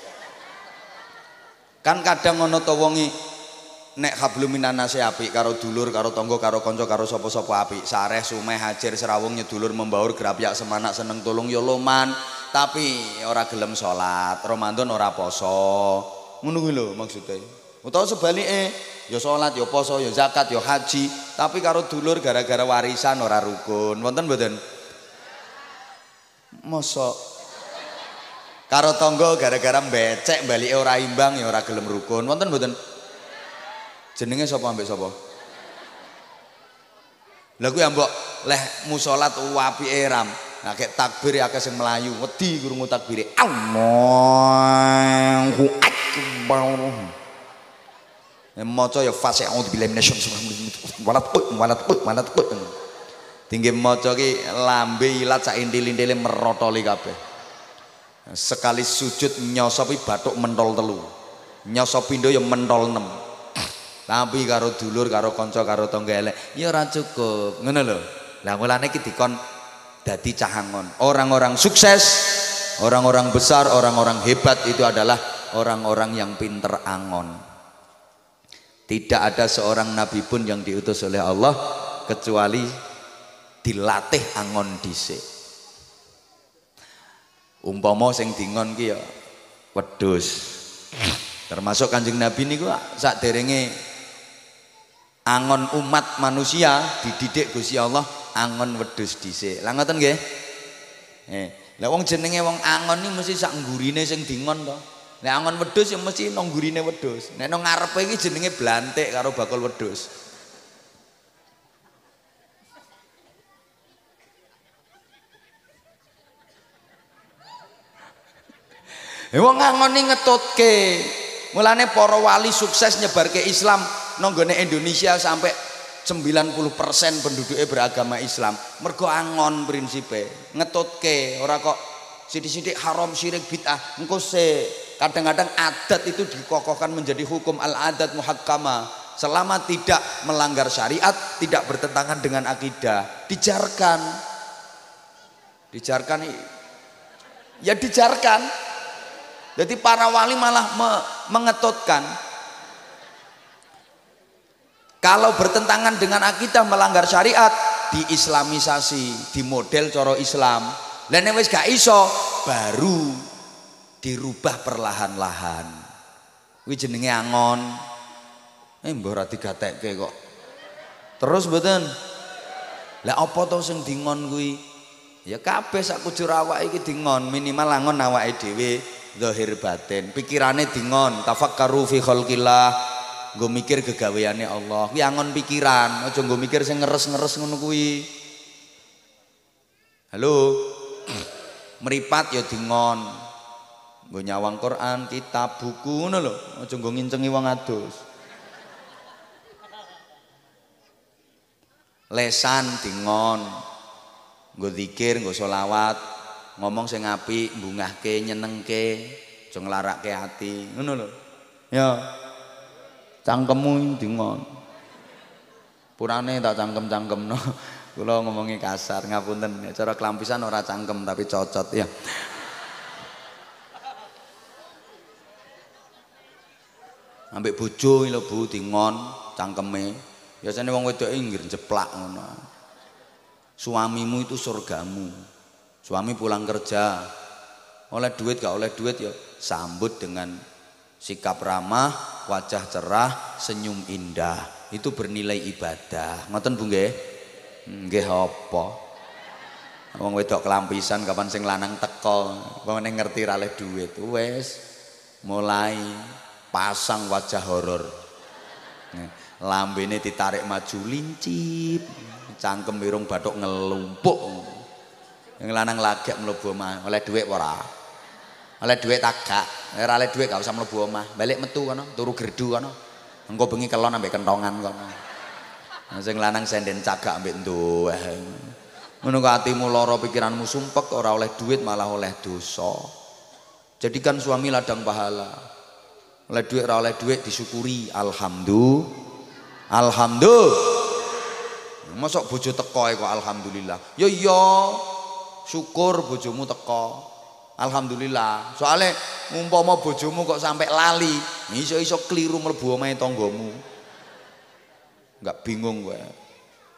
kan kadang ngono to wongi nek habluminan nasi api karo dulur karo tonggo karo konco karo sapa-sapa api sareh sumeh hajar serawung nyedulur membaur gerapyak semanak seneng tulung ya loman tapi ora gelem salat Ramadan ora poso. Ngono kuwi lho maksude. Utawa sebalike ya salat ya poso ya zakat ya haji. Tapi karo dulur gara-gara warisan ora rukun. Wonten mboten? Mosok. Karo tonggo gara-gara becek balik ora imbang ya ora gelem rukun. Wonten mboten jenenge sapa ambek sapa? Lha kuwi ambok leh musolat apike ram. Nah kek takbir akeh sing melayu wedi krungu takbire. Allahu akbar. Maca ya fase a'udzu billahi minasyaitonir walat walat walat tinggi maca ki lambe ilat sak intil-intile merotoli kabeh. Sekali sujud nyosopi batuk mentol telu. Nyosopi pindo yang mentol enam Tapi karo dulur, karo kanca, karo tangga elek ya ora cukup. Ngono lho. Lah mulane iki dikon dadi cahangon. Orang-orang sukses, orang-orang besar, orang-orang hebat itu adalah orang-orang yang pinter angon. Tidak ada seorang nabi pun yang diutus oleh Allah kecuali dilatih angon dhisik. Umpama sing dingon ki ya wedhus. Termasuk Kanjeng Nabi niku derenge angon umat manusia dididik Gusti Allah angon wedhus dhisik. Lah ngoten nggih? Eh, lah wong jenenge wong angon iki mesti sak nggurine sing dingon to. Nek angon wedhus ya mesti nang nggurine wedhus. Nek nang ngarepe iki jenenge blantik karo bakul wedhus. Wong ngangoni ngetutke. Mulane para wali sukses nyebarke Islam nonggone Indonesia sampai 90% penduduknya beragama Islam. Mergo angon prinsipe, ngetutke, ora kok sidik-sidik haram syirik bid'ah. Engko se kadang-kadang adat itu dikokohkan menjadi hukum al-adat muhakkama. Selama tidak melanggar syariat, tidak bertentangan dengan akidah, dijarkan. Dijarkan ya dijarkan jadi para wali malah me mengetutkan kalau bertentangan dengan akidah melanggar syariat diislamisasi, di model coro Islam. Dan wis gak iso baru dirubah perlahan-lahan. Kuwi jenenge angon. Eh mbah ora digatekke kok. Terus mboten. Lah apa to sing dingon kuwi? Ya kabeh sak kujur awake iki dingon, minimal angon awake dhewe zahir batin pikirane dingon tafakkaru fi khalqillah nggo mikir kegaweane Allah. Kuwi angon pikiran aja nggo mikir sing ngeres-ngeres ngono kuwi. Halo? Meripat ya dingon. Nggo nyawang Quran kitab buku ngono lho. Aja nggo ngincengi wong adus. Lesan dingon. Nggo zikir nggo selawat. Ngomong sing apik mbungahke nyenengke aja nglarakke ati. Ngono lho. Ya cangkemmu dingon purane tak cangkem-cangkemno. Kula ngomongi kasar ngapunten. Cara kelampisan ora cangkem tapi cocot ya. Ambek bojo lho Bu dingon cangkeme. Biasanya wong wedok inggir jeplak ngono. Suamimu itu surgamu. Suami pulang kerja, oleh duit gak oleh duit ya sambut dengan sikap ramah, wajah cerah, senyum indah. Itu bernilai ibadah. Ngoten Bu nggih? Nggih apa? Wong wedok kelampisan kapan sing lanang teko, wong ngerti ra duit. Wes mulai pasang wajah horor. Lambene ditarik maju lincip, cangkem irung bathuk ngelumpuk. Yang lanang lagi mlebu oleh duit ora? Oleh duit tak gak. Ora oleh duit gak usah mlebu omah. Balik metu kono, turu gerdu kono. Engko bengi kelon ambek kentongan kono. Sing lanang senden cagak ambek nduweh. Ngono atimu lara pikiranmu sumpek ora oleh duit malah oleh dosa. Jadikan suami ladang pahala. Oleh duit ora oleh duit disyukuri. Alhamdulillah. Alhamdulillah. Masuk bojo teko kok alhamdulillah. Ya iya syukur bojomu teko alhamdulillah. Soalnya umpama bojomu kok sampai lali iso-iso keliru mlebu omahe tanggamu. Enggak bingung gue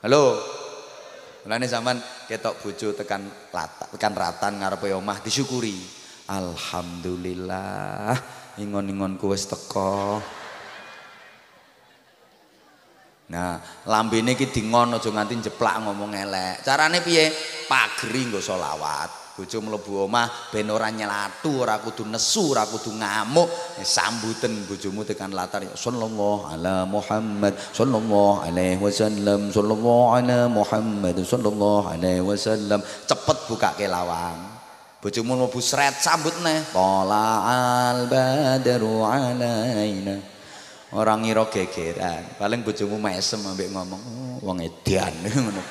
halo? Mulane zaman ketok bojo tekan lata, tekan ratan ngarepe omah disyukuri. Alhamdulillah. Ingon-ingon wis teko Nah, lambene iki dingon aja nganti jeplak ngomong elek. Carane piye? Pageri nggo selawat. Bojo mlebu omah ben ora nyelatu, ora kudu nesu, ora kudu ngamuk. Ya, sambuten bojomu tekan latar ya sallallahu ala Muhammad sallallahu alaihi wasallam sallallahu ala Muhammad sallallahu alaihi wasallam. Cepet bukake lawang. Bojomu mlebu sret sambut neh. Tola al badru alaina orang ngira gegeran paling bojomu mesem ambek ngomong wong edan ngono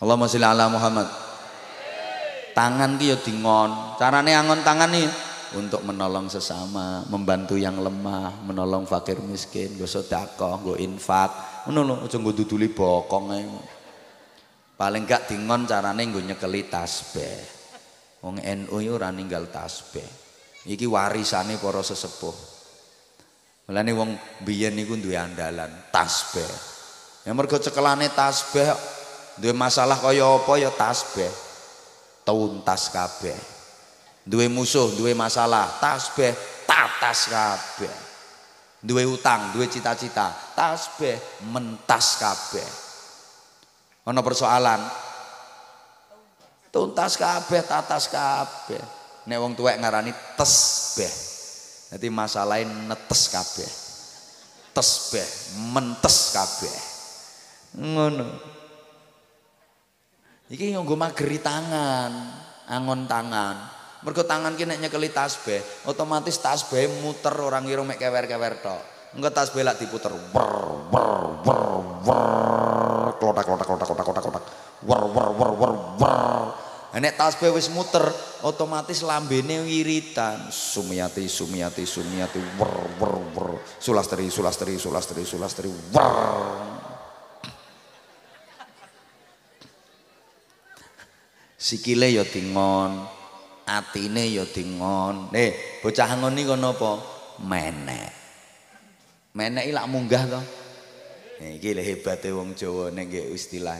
Allahumma sholli ala Muhammad tangan ki ya dingon carane angon tangan nih untuk menolong sesama, membantu yang lemah, menolong fakir miskin, nggo sedekah, nggo infak. Lho, aja nggo duduli bokong. Paling gak dingon carane nggo nyekeli tasbih. Wong NU yo ora ninggal tasbih. Iki warisane para sesepuh. Mulane wong biyen niku duwe andalan, tasbih. Ya mergo cekelane tasbih duwe masalah kaya apa ya tasbih. Tuntas kabeh. Duwe musuh duwe masalah tasbih tatas kabeh. Duwe utang duwe cita-cita tasbih mentas kabeh. Ana persoalan? Tuntas kabeh tatas kabeh. Nek wong tuwek ngarani tesbeh dadi masalahe netes kabeh. Tesbeh mentes kabeh. Ngono iki nggo mageri tangan angon tangan Mergo tangan ki nek nyekeli tasbih, otomatis tasbih muter orang ngira mek kewer-kewer tok. Engko tasbih lak diputer. Wer wer wer wer. Klotak klotak klotak klotak klotak klotak. Wer wer wer wer wer. Nek tasbih wis muter, otomatis lambene wiritan. Sumiyati sumiyati sumiyati wer wer wer. Sulastri sulastri sulastri sulastri wer. Sikile ya tingon, atine ya dingon. Eh, bocah ngon iki kono apa? Menek. Menek lak munggah to. Iki lho hebate wong Jawa nek nggih istilah.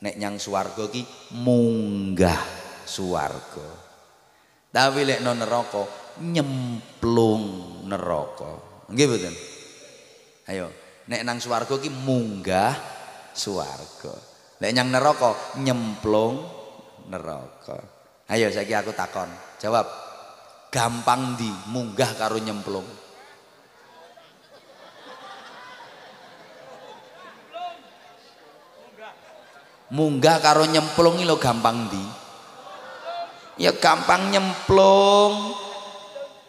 Nek nyang swarga ki munggah swarga. Tapi lek non neraka nyemplung neraka. Nggih mboten? Ayo, nek nang swarga ki munggah swarga. Lek nyang neraka nyemplung neraka. Ayo saya aku takon. Jawab. Gampang di munggah karo nyemplung. Munggah karo nyemplung lo gampang di. Ya gampang nyemplung.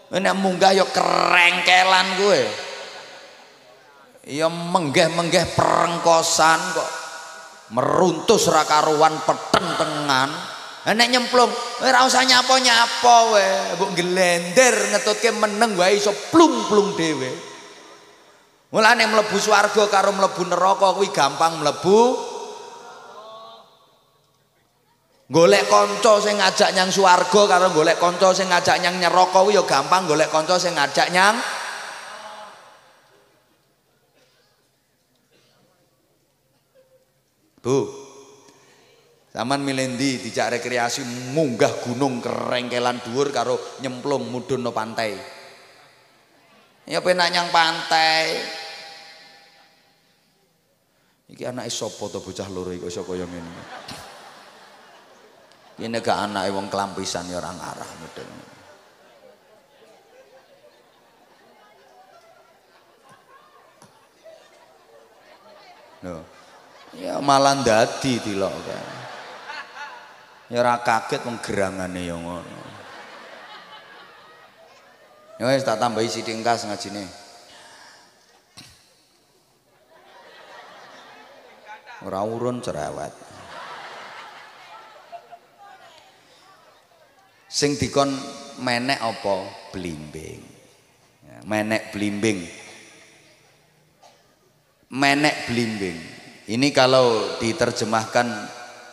Nek munggah ya kerengkelan gue. Ya menggeh-menggeh perengkosan kok. Meruntus rakaruan petentengan. Nek nyemplung, ora usah nyapo-nyapo we, mbok glender ngetutke meneng wae iso plung-plung dhewe. Mulane mlebu swarga karo mlebu neraka kuwi gampang mlebu. Golek kanca sing ngajak nyang swarga karo golek kanca sing ngajak nyang neraka kuwi ya gampang golek kanca sing ngajak nyang Bu, Taman milendi dijak rekreasi munggah gunung kerengkelan dhuwur karo nyemplung mudhun no pantai. Ya penak nyang pantai. Iki anake sapa to bocah loro iki iso kaya ngene. Ini gak anake wong kelampisan ya orang arah model. Loh. Ya malah dadi dilok kan. Ya ora kaget wong gerangane ya ngono. Ya wis tak tambahi sithik engkas ngajine. Ora urun cerewet. Sing dikon menek apa? Blimbing. Ya, menek blimbing. Menek blimbing. Ini kalau diterjemahkan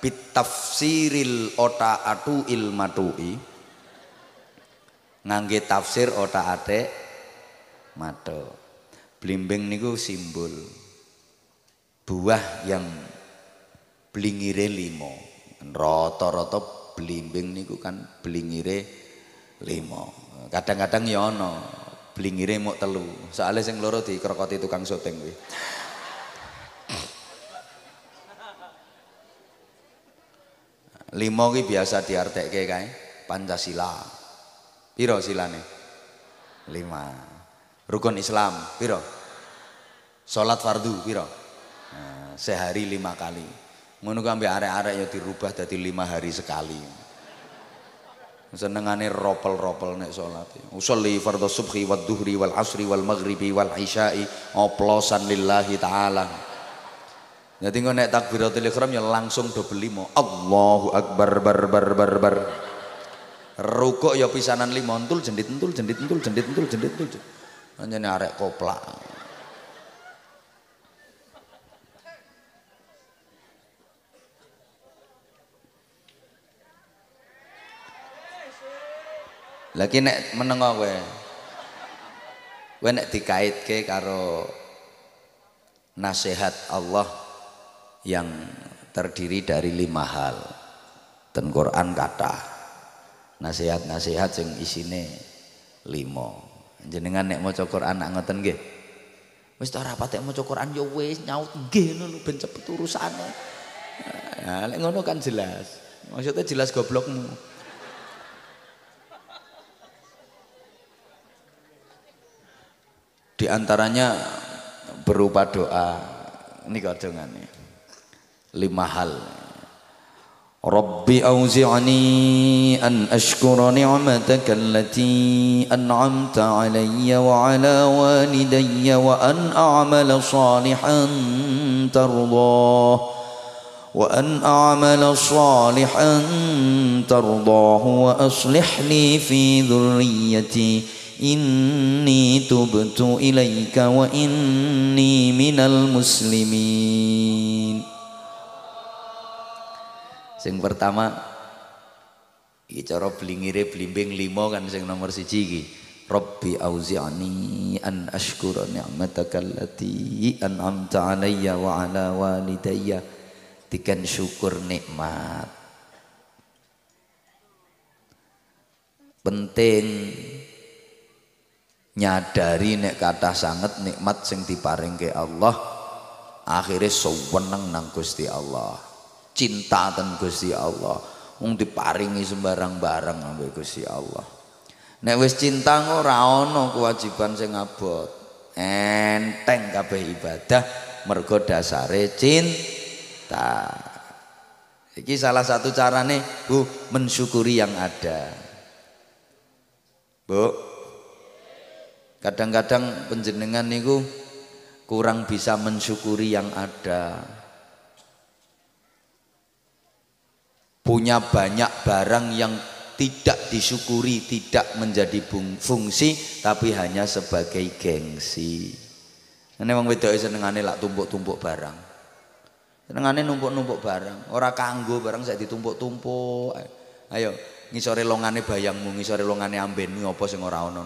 bitafsiril ota atu ilmatui ngangge tafsir ota ate mato blimbing niku simbol. Buah yang blingire limo. Rata-rata blimbing niku kan blingire limo. Kadang-kadang ya ana blingire muk telu. Soalnya sing loro dikrokoti tukang syuting kuwi Limo ki biasa diartekke kae Pancasila. Piro silane? Lima. Rukun Islam piro? Salat fardu piro? Nah, sehari lima kali. Ku ambek arek-arek ya dirubah dadi lima hari sekali. Senengane ropel-ropel nek salat. Usolli fardhu subhi wad duhri wal asri wal maghribi wal isya'i oplosan lillahi taala. Jadi engko nek takbiratul ihram ya langsung double limo. Allahu akbar bar bar bar bar. Rukuk ya pisanan lima entul jendit entul jendit entul jendit entul jendit entul. Anjene arek koplak. Lagi nek menengo kowe. Kowe nek dikaitke karo nasihat Allah yang terdiri dari lima hal. Dan Quran kata nasihat-nasihat sing isine lima. Jenengan nek maca Quran nak ngoten nggih. Wis ta ora maca Quran ya nyaut nggih ngono ben cepet. Nah, ngono kan jelas. Maksudnya jelas goblokmu. Di antaranya berupa doa. Ini kadangane. Lima hal. Rabbi auzi'ni an ashkura ni'mataka allati an'amta alayya wa ala walidayya wa an a'mala salihan tardah wa an a'mala salihan tardahu wa aslih li fi dhurriyyati inni tubtu ilaika wa inni minal muslimin sing pertama iki cara blingire blimbing limo kan sing nomor siji iki. Rabbi auzi'ani an ashkura ni'mataka allati an'amta alayya wa ala walidayya. Dikan syukur nikmat. Penting nyadari nek kata sangat nikmat sing diparingke Allah akhirnya seweneng nang Gusti Allah cinta ten Gusti Allah. Wong diparingi sembarang barang ambek Gusti Allah. Nek wis cinta ora ana kewajiban sing abot. Enteng kabeh ibadah mergo dasare cinta. Iki salah satu carane Bu mensyukuri yang ada. Bu Kadang-kadang penjenengan niku kurang bisa mensyukuri yang ada. Punya banyak barang yang tidak disyukuri, tidak menjadi fungsi tapi hanya sebagai gengsi. Ini wong wedok senengane lak tumpuk-tumpuk barang. Senengane numpuk-numpuk barang, ora kanggo barang saya ditumpuk-tumpuk. Ayo, ngisore longane bayangmu, ngisore longane ambenmu apa sing ora ana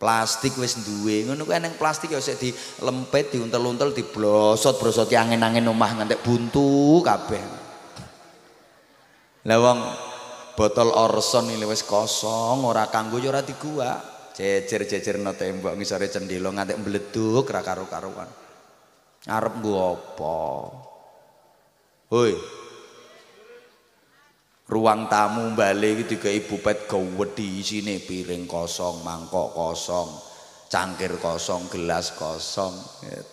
plastik wis duwe ngono kuwi nang plastik ya sik dilempet diuntel-untel diblosot-brosot angin-angin omah ngantek buntu kabeh lah botol Orson ini wis kosong ora kanggo ya ora digua jejer-jejerno tembok ngisore cendhela ngantek mbleduk ra karo-karuan arep nggo apa hoi ruang tamu balik iki digawe bupet gawedi isine piring kosong, mangkok kosong, cangkir kosong, gelas kosong.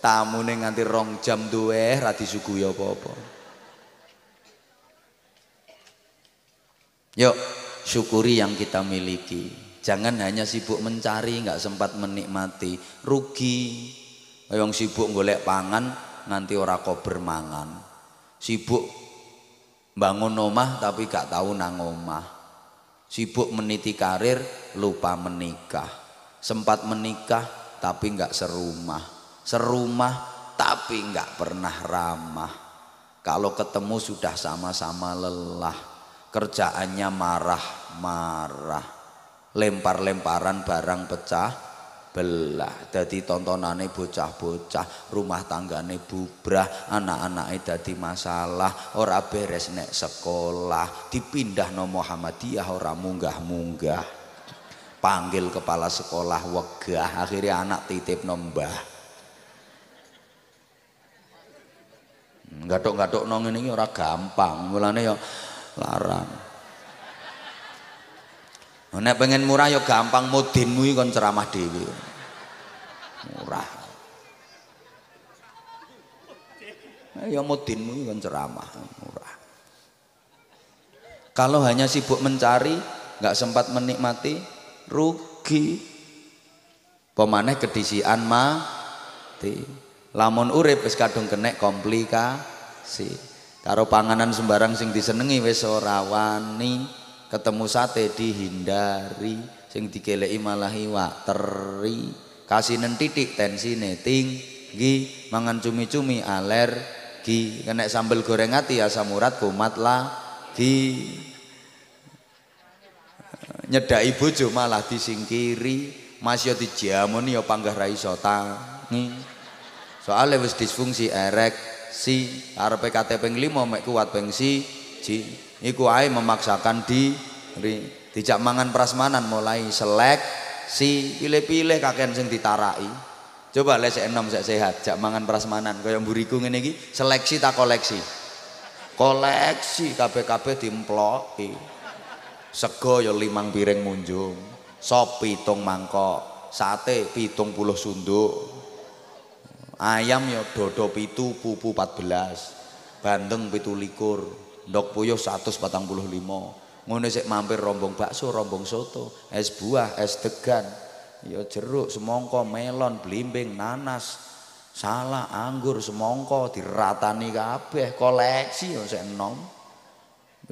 Tamune nganti rong jam duwe ra disuguhi apa-apa. Yuk, syukuri yang kita miliki. Jangan hanya sibuk mencari, nggak sempat menikmati. Rugi. Yang sibuk golek pangan, nanti ora kau bermangan. Sibuk bangun omah tapi gak tahu nang omah sibuk meniti karir lupa menikah sempat menikah tapi gak serumah serumah tapi gak pernah ramah kalau ketemu sudah sama-sama lelah kerjaannya marah-marah. Lempar-lemparan barang pecah belah. Dadi tontonane bocah-bocah rumah tanggane bubrah anak-anake dadi masalah ora beres nek sekolah. Dipindah no Muhammadiyah ora munggah-munggah. Panggil kepala sekolah wegah akhirnya anak titip nombah gatok-gatok nong ini ora gampang. Mulane ya larang Nek pengen murah ya gampang mudinmu kon ceramah dhewe. Murah. Ya mudinmu kon ceramah murah. Kalau hanya sibuk mencari, nggak sempat menikmati, rugi. Pemaneh kedisian mati. Lamun urip wis kadung kenek komplikasi. Karo panganan sembarang sing disenengi wis ora wani ketemu sate dihindari sing dikeleki malah iwak teri. Kasinen titik tensine tinggi mangan cumi-cumi alergi kena sambel goreng ati asam urat kumat lagi nyedai bojo malah disingkiri masih dijamuni ya panggah ra soalnya wis disfungsi erek si arepe kate ping 5 mek kuat ping si ji. Iku ae memaksakan diri dijak mangan prasmanan mulai selek si pilih-pilih kakean sing ditarai. Coba les enom sek sehat jak mangan prasmanan kaya mburiku ngene iki seleksi tak koleksi. Koleksi kabeh-kabeh dimploki. Sego ya limang piring munjung sop pitung mangkok sate pitung puluh sunduk ayam ya dodo pitu pupu 14 bandeng pitu likur. Ndok puyuh 145 ngono sik mampir rombong bakso rombong soto. Es buah es degan. Ya jeruk semongko melon blimbing nanas. Salah anggur semongko diratani kabeh. Koleksi ya sik enom.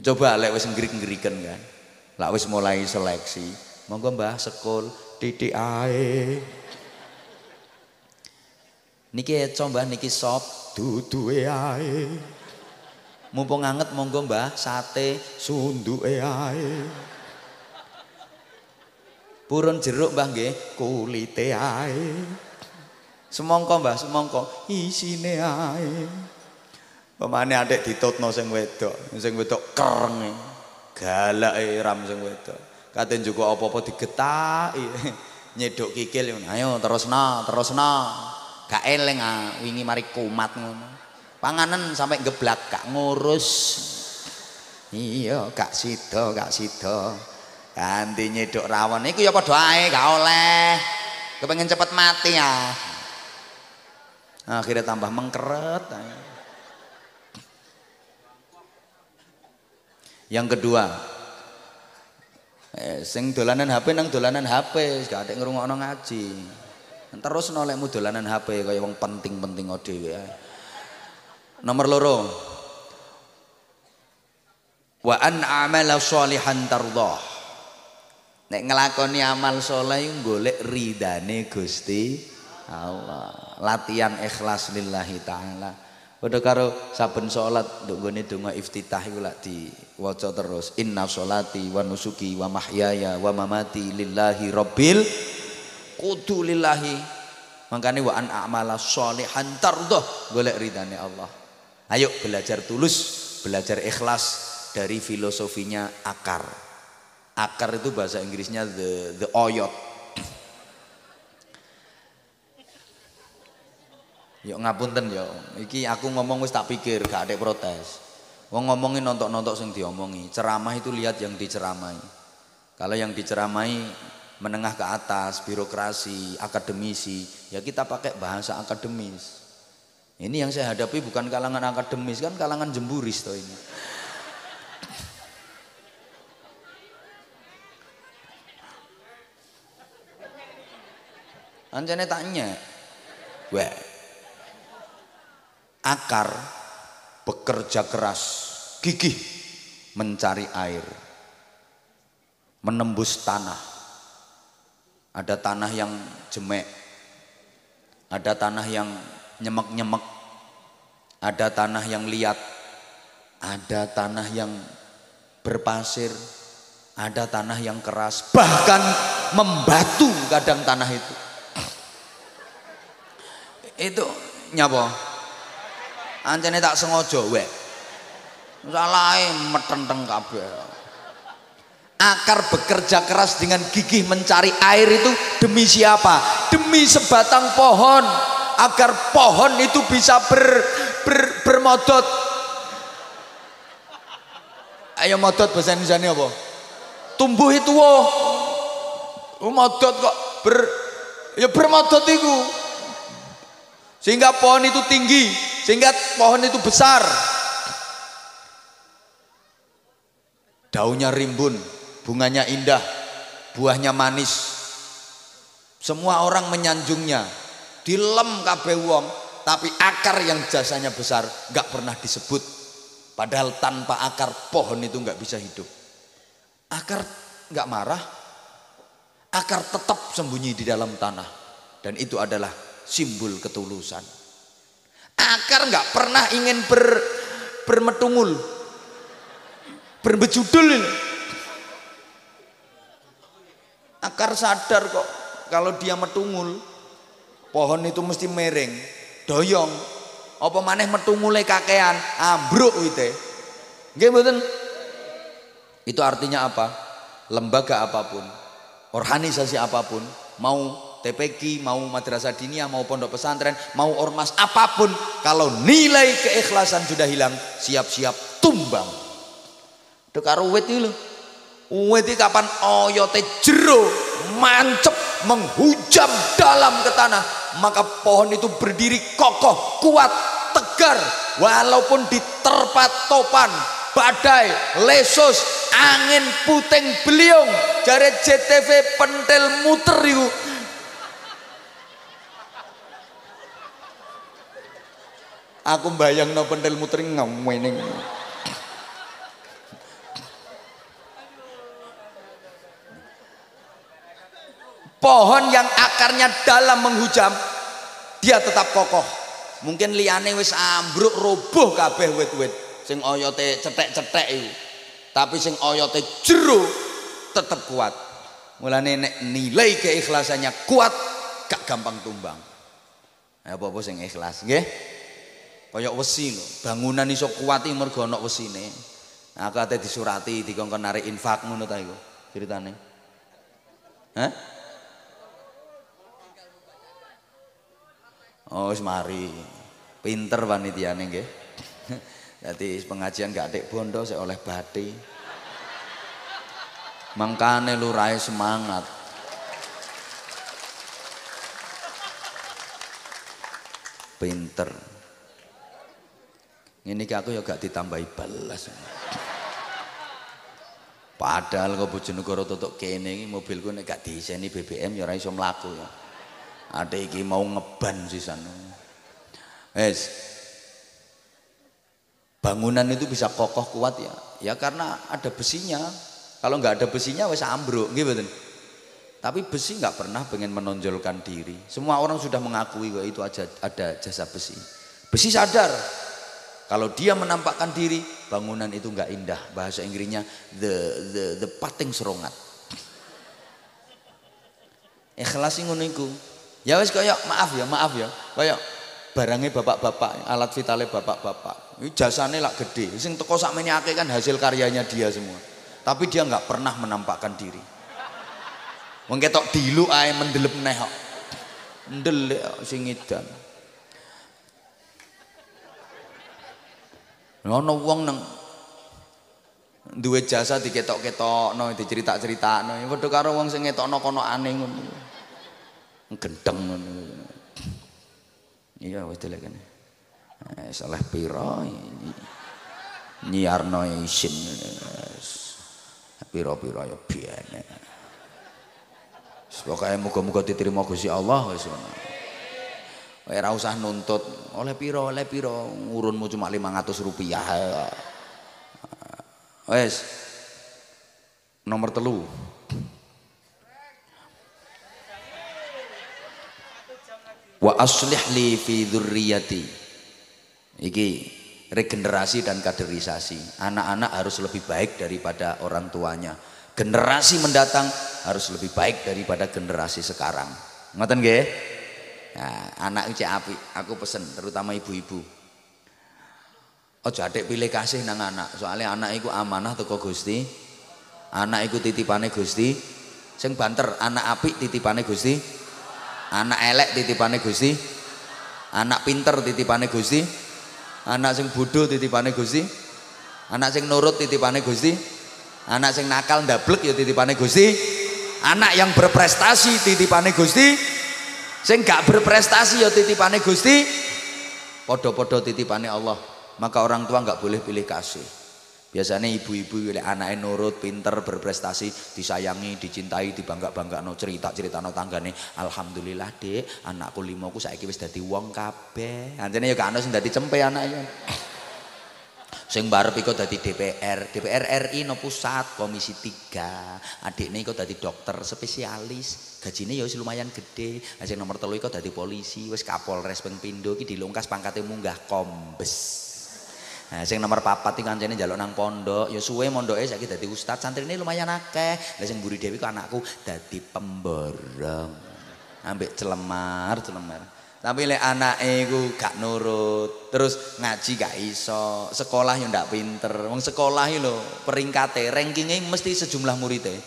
Coba lek wis ngrik-ngriken kan. Lah wis mulai seleksi. Monggo Mbah sekul titik ae niki eco Mbah niki sop. Duduke ae. Mumpung anget monggo Mbah. Sate. Sunduke ae. Purun jeruk Mbah nggih. Kulite ae. Semongko Mbah semongko. Isine ae. Pemane adek ditutno sing wedok. Sing wedok kereng galake ram sing wedok. Katen juga apa-apa digetaki. Nyedok kikil ayo terusna terusna gak eling ah wingi mari kumat ngono. Panganan sampai geblak gak ngurus. Iya gak sida gak sida. Ganti nyedok rawon iku ya padha ae gak oleh. Kepengen cepet mati ya. Akhirnya tambah mengkeret ayo. Yang kedua, eh, sing dolanan HP nang dolanan HP, gak ada ngrungokno ngaji. Terus nolekmu dolanan HP kaya wong penting-penting dhewe. Nomor loro. Wa an amala sholihan tardah. Nek ngelakoni amal soleh golek ridane Gusti Allah. Latihan ikhlas lillahi taala. Padha karo saben salat nduk gone donga iftitah iku lak diwaca terus inna sholati wa nusuki wa mahyaya wa mamati lillahi rabbil kudu lillahi makanya wa an a'mala sholihan tardoh golek ridhani Allah ayo belajar tulus belajar ikhlas dari filosofinya akar akar itu bahasa Inggrisnya the the oyot Yuk ngapunten yo. Iki aku ngomong wis tak pikir, gak ada protes. Wong ngomongin nontok-nontok sing diomongi. Ceramah itu lihat yang diceramai. Kalau yang diceramai menengah ke atas, birokrasi, akademisi, ya kita pakai bahasa akademis. Ini yang saya hadapi bukan kalangan akademis, kan kalangan jemburis toh ini. Anjane tanya, wah akar bekerja keras, gigih mencari air, menembus tanah. Ada tanah yang jemek, ada tanah yang nyemek-nyemek, ada tanah yang liat, ada tanah yang berpasir, ada tanah yang keras, bahkan membatu kadang tanah itu. Itu nyapa? Ancene tak sengaja wek. Salahe metenteng kabeh. Akar bekerja keras dengan gigih mencari air itu demi siapa? Demi sebatang pohon agar pohon itu bisa ber, ber bermodot. Ayo modot bahasa Indonesia apa? Tumbuh itu oh. Modot kok ber ya bermodot itu. Sehingga pohon itu tinggi, sehingga pohon itu besar. Daunnya rimbun, bunganya indah, buahnya manis. Semua orang menyanjungnya. Dilem kabeh wong, tapi akar yang jasanya besar nggak pernah disebut. Padahal tanpa akar pohon itu nggak bisa hidup. Akar nggak marah, akar tetap sembunyi di dalam tanah. Dan itu adalah simbol ketulusan. Akar nggak pernah ingin ber, bermetungul, berbejudul ini. Akar sadar kok kalau dia metungul, pohon itu mesti mereng, doyong. Apa maneh metungule kakean, ambruk itu. Nggih mboten? Itu artinya apa? Lembaga apa pun, organisasi apa pun, mau TPQ, mau madrasah dinia, mau pondok pesantren, mau ormas apa pun, kalau nilai keikhlasan sudah hilang, siap-siap tumbang. Karo wit. Wit kapan oyote jero mancep menghujam dalam ke tanah, maka pohon itu berdiri kokoh, kuat, tegar walaupun diterpa topan, badai, lesus, angin puting beliung, jare JTV pentil muter itu. Aku bayang no pentil muter ngomong pohon yang akarnya dalam menghujam dia tetap kokoh. Mungkin liane wis ambruk roboh kabeh wit-wit. Sing oyote cetek-cetek itu tapi sing oyote jero tetap kuat. Mulane nek nilai keikhlasannya kuat gak gampang tumbang. Apa-apa sing ikhlas nggih? Kaya wesi lho bangunan iso kuat mergo ana wesine. Aku ate disurati dikongkon narik infak ngono ta iku ceritane. Hah? Oh, wis mari. Pinter panitiane nggih. Dadi pengajian gak atik bondo saya oleh bati. Mangkane lurahe semangat. Pinter. Ini aku ya gak ditambahi balas. Padahal kok Bojonegoro tutuk kene mobilku nek gak diiseni BBM ya ora iso mlaku ya. Ada iki mau ngeban sisan. Es. Bangunan itu bisa kokoh kuat ya. Ya karena ada besinya. Kalau nggak ada besinya wes ambruk, gitu Tapi besi nggak pernah pengen menonjolkan diri. Semua orang sudah mengakui bahwa itu aja ada jasa besi. Besi sadar kalau dia menampakkan diri, bangunan itu nggak indah. Bahasa Inggrisnya the the the pating serongat. Ikhlas ngono iku. Ya wis kaya maaf ya, maaf ya. Kaya barangnya bapak-bapak, alat vitalnya bapak-bapak. Ini jasanya lah gede. Sing teko sakmene akeh kan hasil karyanya dia semua. Tapi dia nggak pernah menampakkan diri. Wong ketok dilu ae mendelep neh kok. Ndelek sing edan. Ono wong nang duwe jasa diketok-ketokno, dicerita-critakno. Padha karo wong sing ngetokno kono aneh ngono gendeng. Iya wis delek kene. Eh salah pira nyiarno isin. Pira-pira ya biene. Pokoke muga-muga diterima Gusti Allah wis ngono. Ora usah nuntut oleh pira oleh pira ngurunmu cuma 500 rupiah. Wes. Nomor telu. Wa aslih li fi dzurriyyati. Iki regenerasi dan kaderisasi. Anak-anak harus lebih baik daripada orang tuanya. Generasi mendatang harus lebih baik daripada generasi sekarang. Ngoten nggih? Nah, anak cek api aku pesen terutama ibu-ibu. Ojo adek pilih kasih nang anak soalnya anak itu amanah teko Gusti. Anak itu titipane Gusti. Sing banter anak api titipane Gusti anak elek titipane Gusti. Anak pinter titipane Gusti. Anak sing bodoh titipane Gusti. Anak sing nurut titipane Gusti. Anak sing nakal ndablek ya titipane Gusti. Anak yang berprestasi titipane Gusti. Sing gak berprestasi ya titipane Gusti. Podo-podo titipane Allah. Maka orang tua nggak boleh pilih kasih Biasanya ibu-ibu anaknya nurut, pinter, berprestasi, disayangi, dicintai, dibangga-bangga no cerita cerita no tanggane. Alhamdulillah dek, anakku limoku saya wis dadi wong kabeh. Anjane ya gak ono sing cempe anaknya. Sing barep iku dadi DPR, DPR RI no pusat komisi 3. Adikne iku dadi dokter spesialis. Gajine ya lumayan gede. Sing nomor telu iku dadi polisi, wis Kapolres ping pindho iki dilungkas pangkate munggah kombes. Nah, sing nomor papat iki kancane njaluk nang pondok, ya suwe mondoke saiki dadi ustaz, santrine lumayan akeh. Lah sing mburi Dewi ku anakku dadi pemborong. Ambek celemar, celemar. Tapi lek anake iku gak nurut, terus ngaji gak iso, sekolah yo ndak pinter. Wong sekolah iki lho peringkate, rankingnya mesti sejumlah muridnya.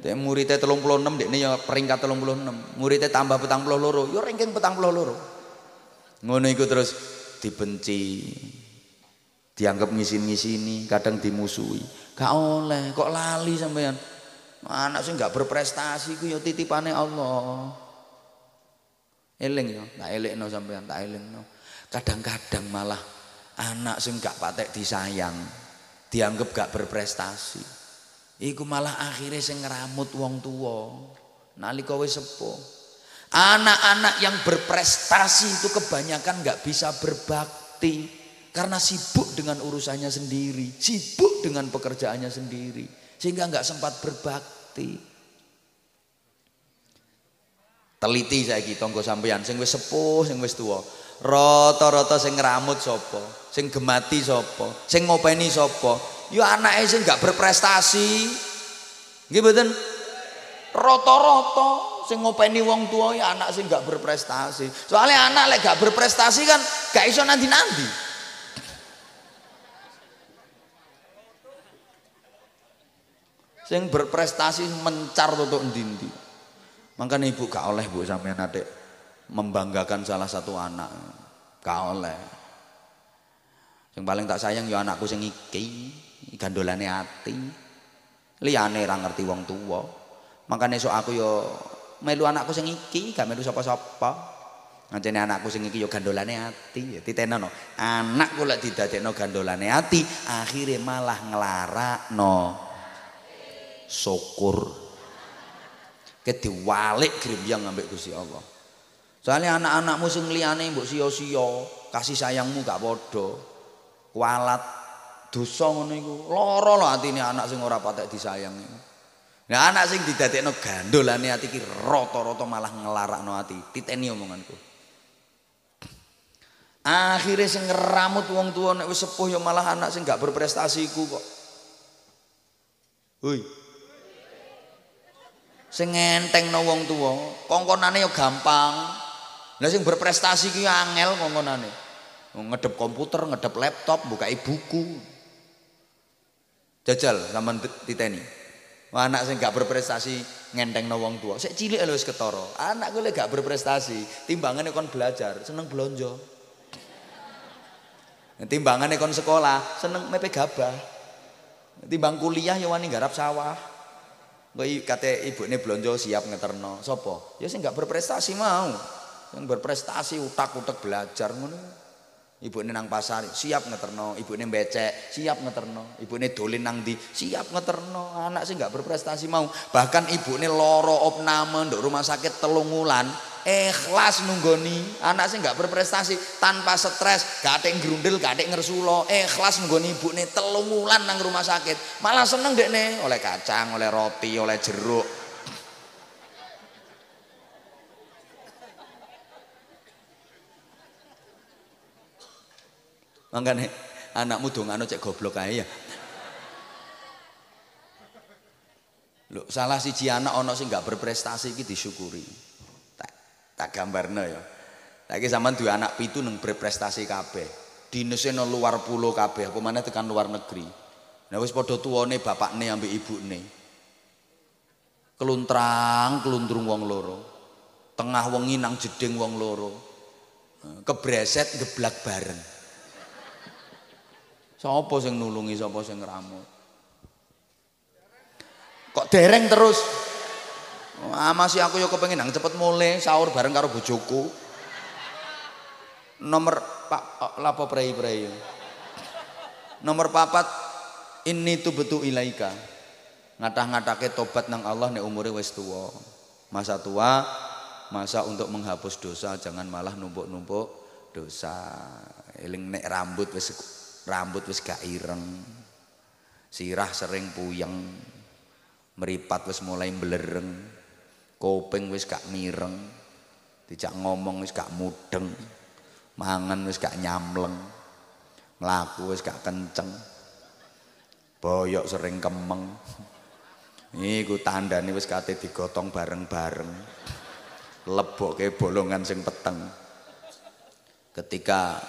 Dek muridnya 36 dekne ya peringkat 36. Muridnya tambah petang puluh loro, yo ranking petang puluh loro. Ngono iku terus dibenci. Dianggap ngisin-ngisini, kadang dimusuhi. Gak oleh, kok lali sampean. Anak sing gak berprestasi ku yo titipane Allah. Eling ya, tak no sampean, tak no. Kadang-kadang malah anak sing gak patek disayang, dianggap gak berprestasi. Iku malah akhirnya sing ngeramut wong tua. Nalika wis sepuh. Anak-anak yang berprestasi itu kebanyakan gak bisa berbakti karena sibuk dengan urusannya sendiri, sibuk dengan pekerjaannya sendiri, sehingga nggak sempat berbakti. Teliti saiki tangga sampeyan sing wis sepuh, sing wis tuwa. Rata-rata sing ngramut sapa? Sing gemati sapa? Sing ngopeni sapa? Ya anake sing gak berprestasi. Nggih mboten? Rata-rata sing ngopeni wong tua ya anak sing gak berprestasi. Soalnya anak lek gak berprestasi kan gak iso nanti-nanti. Sing berprestasi mencar tutuk ndi-ndi. Makanya ibu gak oleh bu sampean adik membanggakan salah satu anak. Gak oleh. Yang paling tak sayang ya anakku sing iki, gandolane ati. Liyane ra ngerti wong tua. Makanya so aku yo melu anakku sing iki, gak melu sapa-sapa. Ngancene anakku sing iki yo gandolane ati, ya titenono. Anakku lek didadekno gandolane ati, akhirnya malah nglarakno syukur ke diwalik yang ngambek Gusti Allah. Soalnya anak-anakmu sing liyane mbok sia-sia, kasih sayangmu gak padha. Kualat dosa ngono iku. Lara lho atine anak sing ora patek disayangi. Nah anak sing didadekno gandolane ati iki rata-rata malah ngelarakno ati. Titeni omonganku. Akhirnya sing ngeramut wong tua nek sepuh ya malah anak sing gak berprestasi iku kok. Hoi, sing no wong tuwa kongkonane yo gampang lah sing berprestasi ki angel kongkonane ngedep komputer ngedep laptop buka buku jajal sampean titeni anak sing gak berprestasi ngenteng no wong tua sik cilik lho wis ketara anak gue gak berprestasi timbangane kon belajar seneng belanja timbangane kon sekolah seneng mepe gabah timbang kuliah ya wani garap sawah Kok kate ibune blonjo siap ngeterno. Sopo? Ya sing gak berprestasi mau. Yang berprestasi utak-utak belajar ngono. Ibune nang pasar siap ngeterno, ibune becek siap ngeterno, ibune dolin nang di siap ngeterno. Anak sih gak berprestasi mau. Bahkan ibune loro opname nduk rumah sakit telung wulan ikhlas nunggoni. Anak sih nggak berprestasi tanpa stres gak ada yang gerundel gak ada yang ngersulo. Ikhlas nunggoni ibu nih telungulan nang rumah sakit. Malah seneng deh nih oleh kacang oleh roti oleh jeruk makanya anakmu dong anu cek goblok aja ya. Loh, salah si anak ono sih nggak berprestasi gitu disyukuri. Tak gambarno ya. Lagi zaman dua anak pitu neng berprestasi kabeh. Dinese no luar pulau kabeh apa mana tekan luar negeri. Nah wis padha tuwane bapakne ambek ibune keluntrang keluntrung wong loro. Tengah wengi nang jeding wong loro. Kebreset geblak bareng sapa sing nulungi sapa sing ngramut kok dereng terus Ah masih aku yo kepengin nang cepet mulai sahur bareng karo bojoku. Nomor Pak oh, lapo prei-prei. Nomor papat ini tuh betul ilaika. Ngatah-ngatake tobat nang Allah nek umure wis tuwa. Masa tua masa untuk menghapus dosa jangan malah numpuk-numpuk dosa. eling nek rambut wis rambut wis gak ireng. Sirah sering puyeng. Meripat wis mulai belereng kuping wis gak mireng. Ngomong wis gak mudeng. Mangan wis gak nyamleng. Mlaku wis gak kenceng. Boyok sering kemeng. Iku tandane wis kate digotong bareng-bareng. Lebokke bolongan sing peteng. Ketika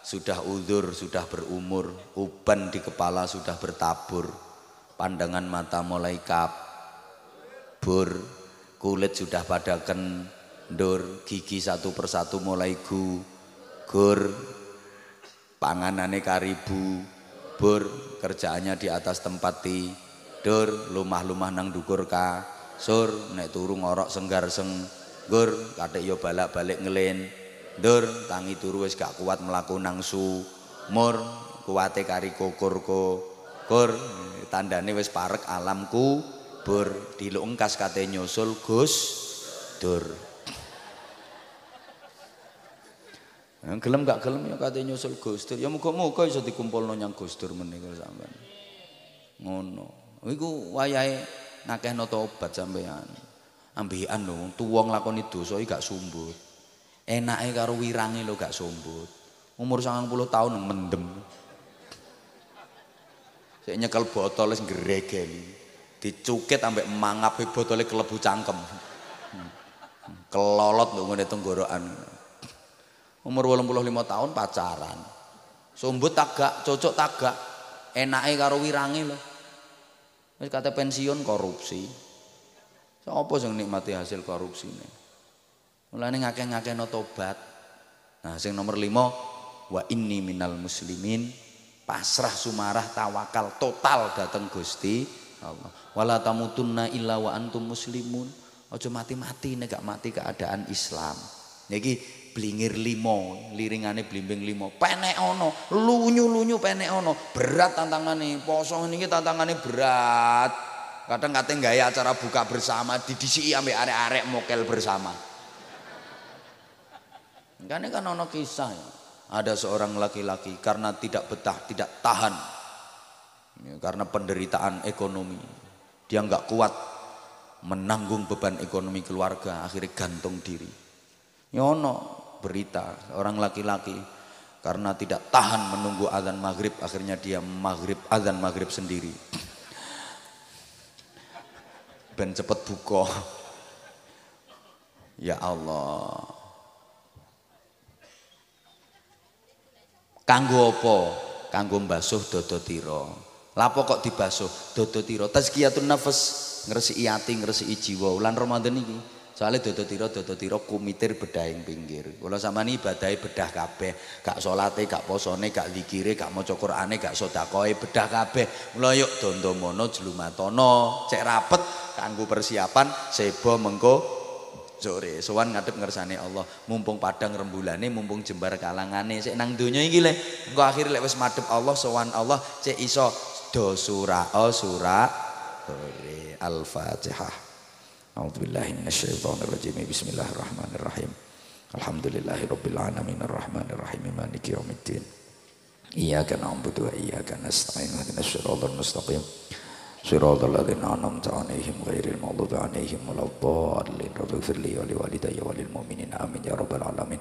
sudah uzur, sudah berumur, uban di kepala sudah bertabur, pandangan mata mulai kabur, kulit sudah pada kendur, gigi satu persatu mulai gugur, panganane karibu, bur, kerjaannya di atas tempat tidur, lumah-lumah nang dukur kasur, nek turu ngorok senggar senggur, kadek yo balak-balik ngelen, dur tangi turu wis gak kuat mlaku nang sumur kuwate kari kukur tandane wis parek alamku bur dilungkas kate nyusul Gus. Dur. Gelem gak gelem ya kate nyusul Gus Dur. Ya muga-muga iso dikumpulno nyang Gus Dur menika sampean ngono. Iku wayahe nakehno tobat sampean ambekan lho tuwa nglakoni dosa iki gak sumbut enake karo wirange lo gak sombut umur 90 tahun mendem. Saya nyekel botol wis gregeni dicukit ambek mangap botolnya kelebu cangkem. Kelolot lho ngene tenggorokan. Umur 85 tahun pacaran. Sombut tagak cocok tagak. Enake karo wirange lho. Wis kate pensiun korupsi. Sapa sing nikmati hasil korupsi Mulane ngakeh-ngakehno tobat. Nah, sing nomor lima wa inni minal muslimin pasrah sumarah tawakal total dateng Gusti Allah. Wala tamutunna illa wa antum muslimun. Aja mati-mati nek gak mati keadaan Islam. Niki blingir limo, liringane blimbing limo. Penek ono, lunyu-lunyu penek ono. Berat tantangane. Poso niki tantangane berat. Kadang kate gawe acara buka bersama didisiki ambek arek-arek mokel bersama. Karena kan ono kisah ya. Ada seorang laki-laki karena tidak betah, tidak tahan. Ya, karena penderitaan ekonomi. Dia nggak kuat menanggung beban ekonomi keluarga, akhirnya gantung diri. Ya ono berita orang laki-laki karena tidak tahan menunggu azan maghrib, akhirnya dia maghrib azan maghrib sendiri. Ben cepet buka. Ya Allah. Kanggo apa? Kanggo mbasuh dodo tira. Lapo kok dibasuh dodo tira? Tazkiyatun nafas, ngresiki ati, ngresiki jiwa. Ulan Ramadan iki soalnya dodo tira dodo tira kumitir bedah ing pinggir. Kula sampean ibadahe bedah kabeh, gak salate, gak posone, gak zikire, gak maca Qur'ane, gak sedekahe, bedah kabeh. Yuk dandamono jlumatana, cek rapet kanggo persiapan sebo mengko sore sowan ngadep ngersane Allah. Mumpung padang rembulane mumpung jembar kalangane. Sik nang donya iki le. Engko akhir lek wis madhep Allah sowan Allah cek iso do surah oh surah sore al-fatihah. A'udzubillahi minasyaitonirrajim. Bismillahirrahmanirrahim. Alhamdulillahirabbil alamin. Arrahmanirrahim. Maliki yaumiddin. Iyyaka na'budu wa iyyaka nasta'in. Ihdinas siratal mustaqim صراط الذين أنعمت عليهم غير المغضوب عليهم ولا الضالين رب اغفر لي ولوالدي وللمؤمنين آمين يا رب العالمين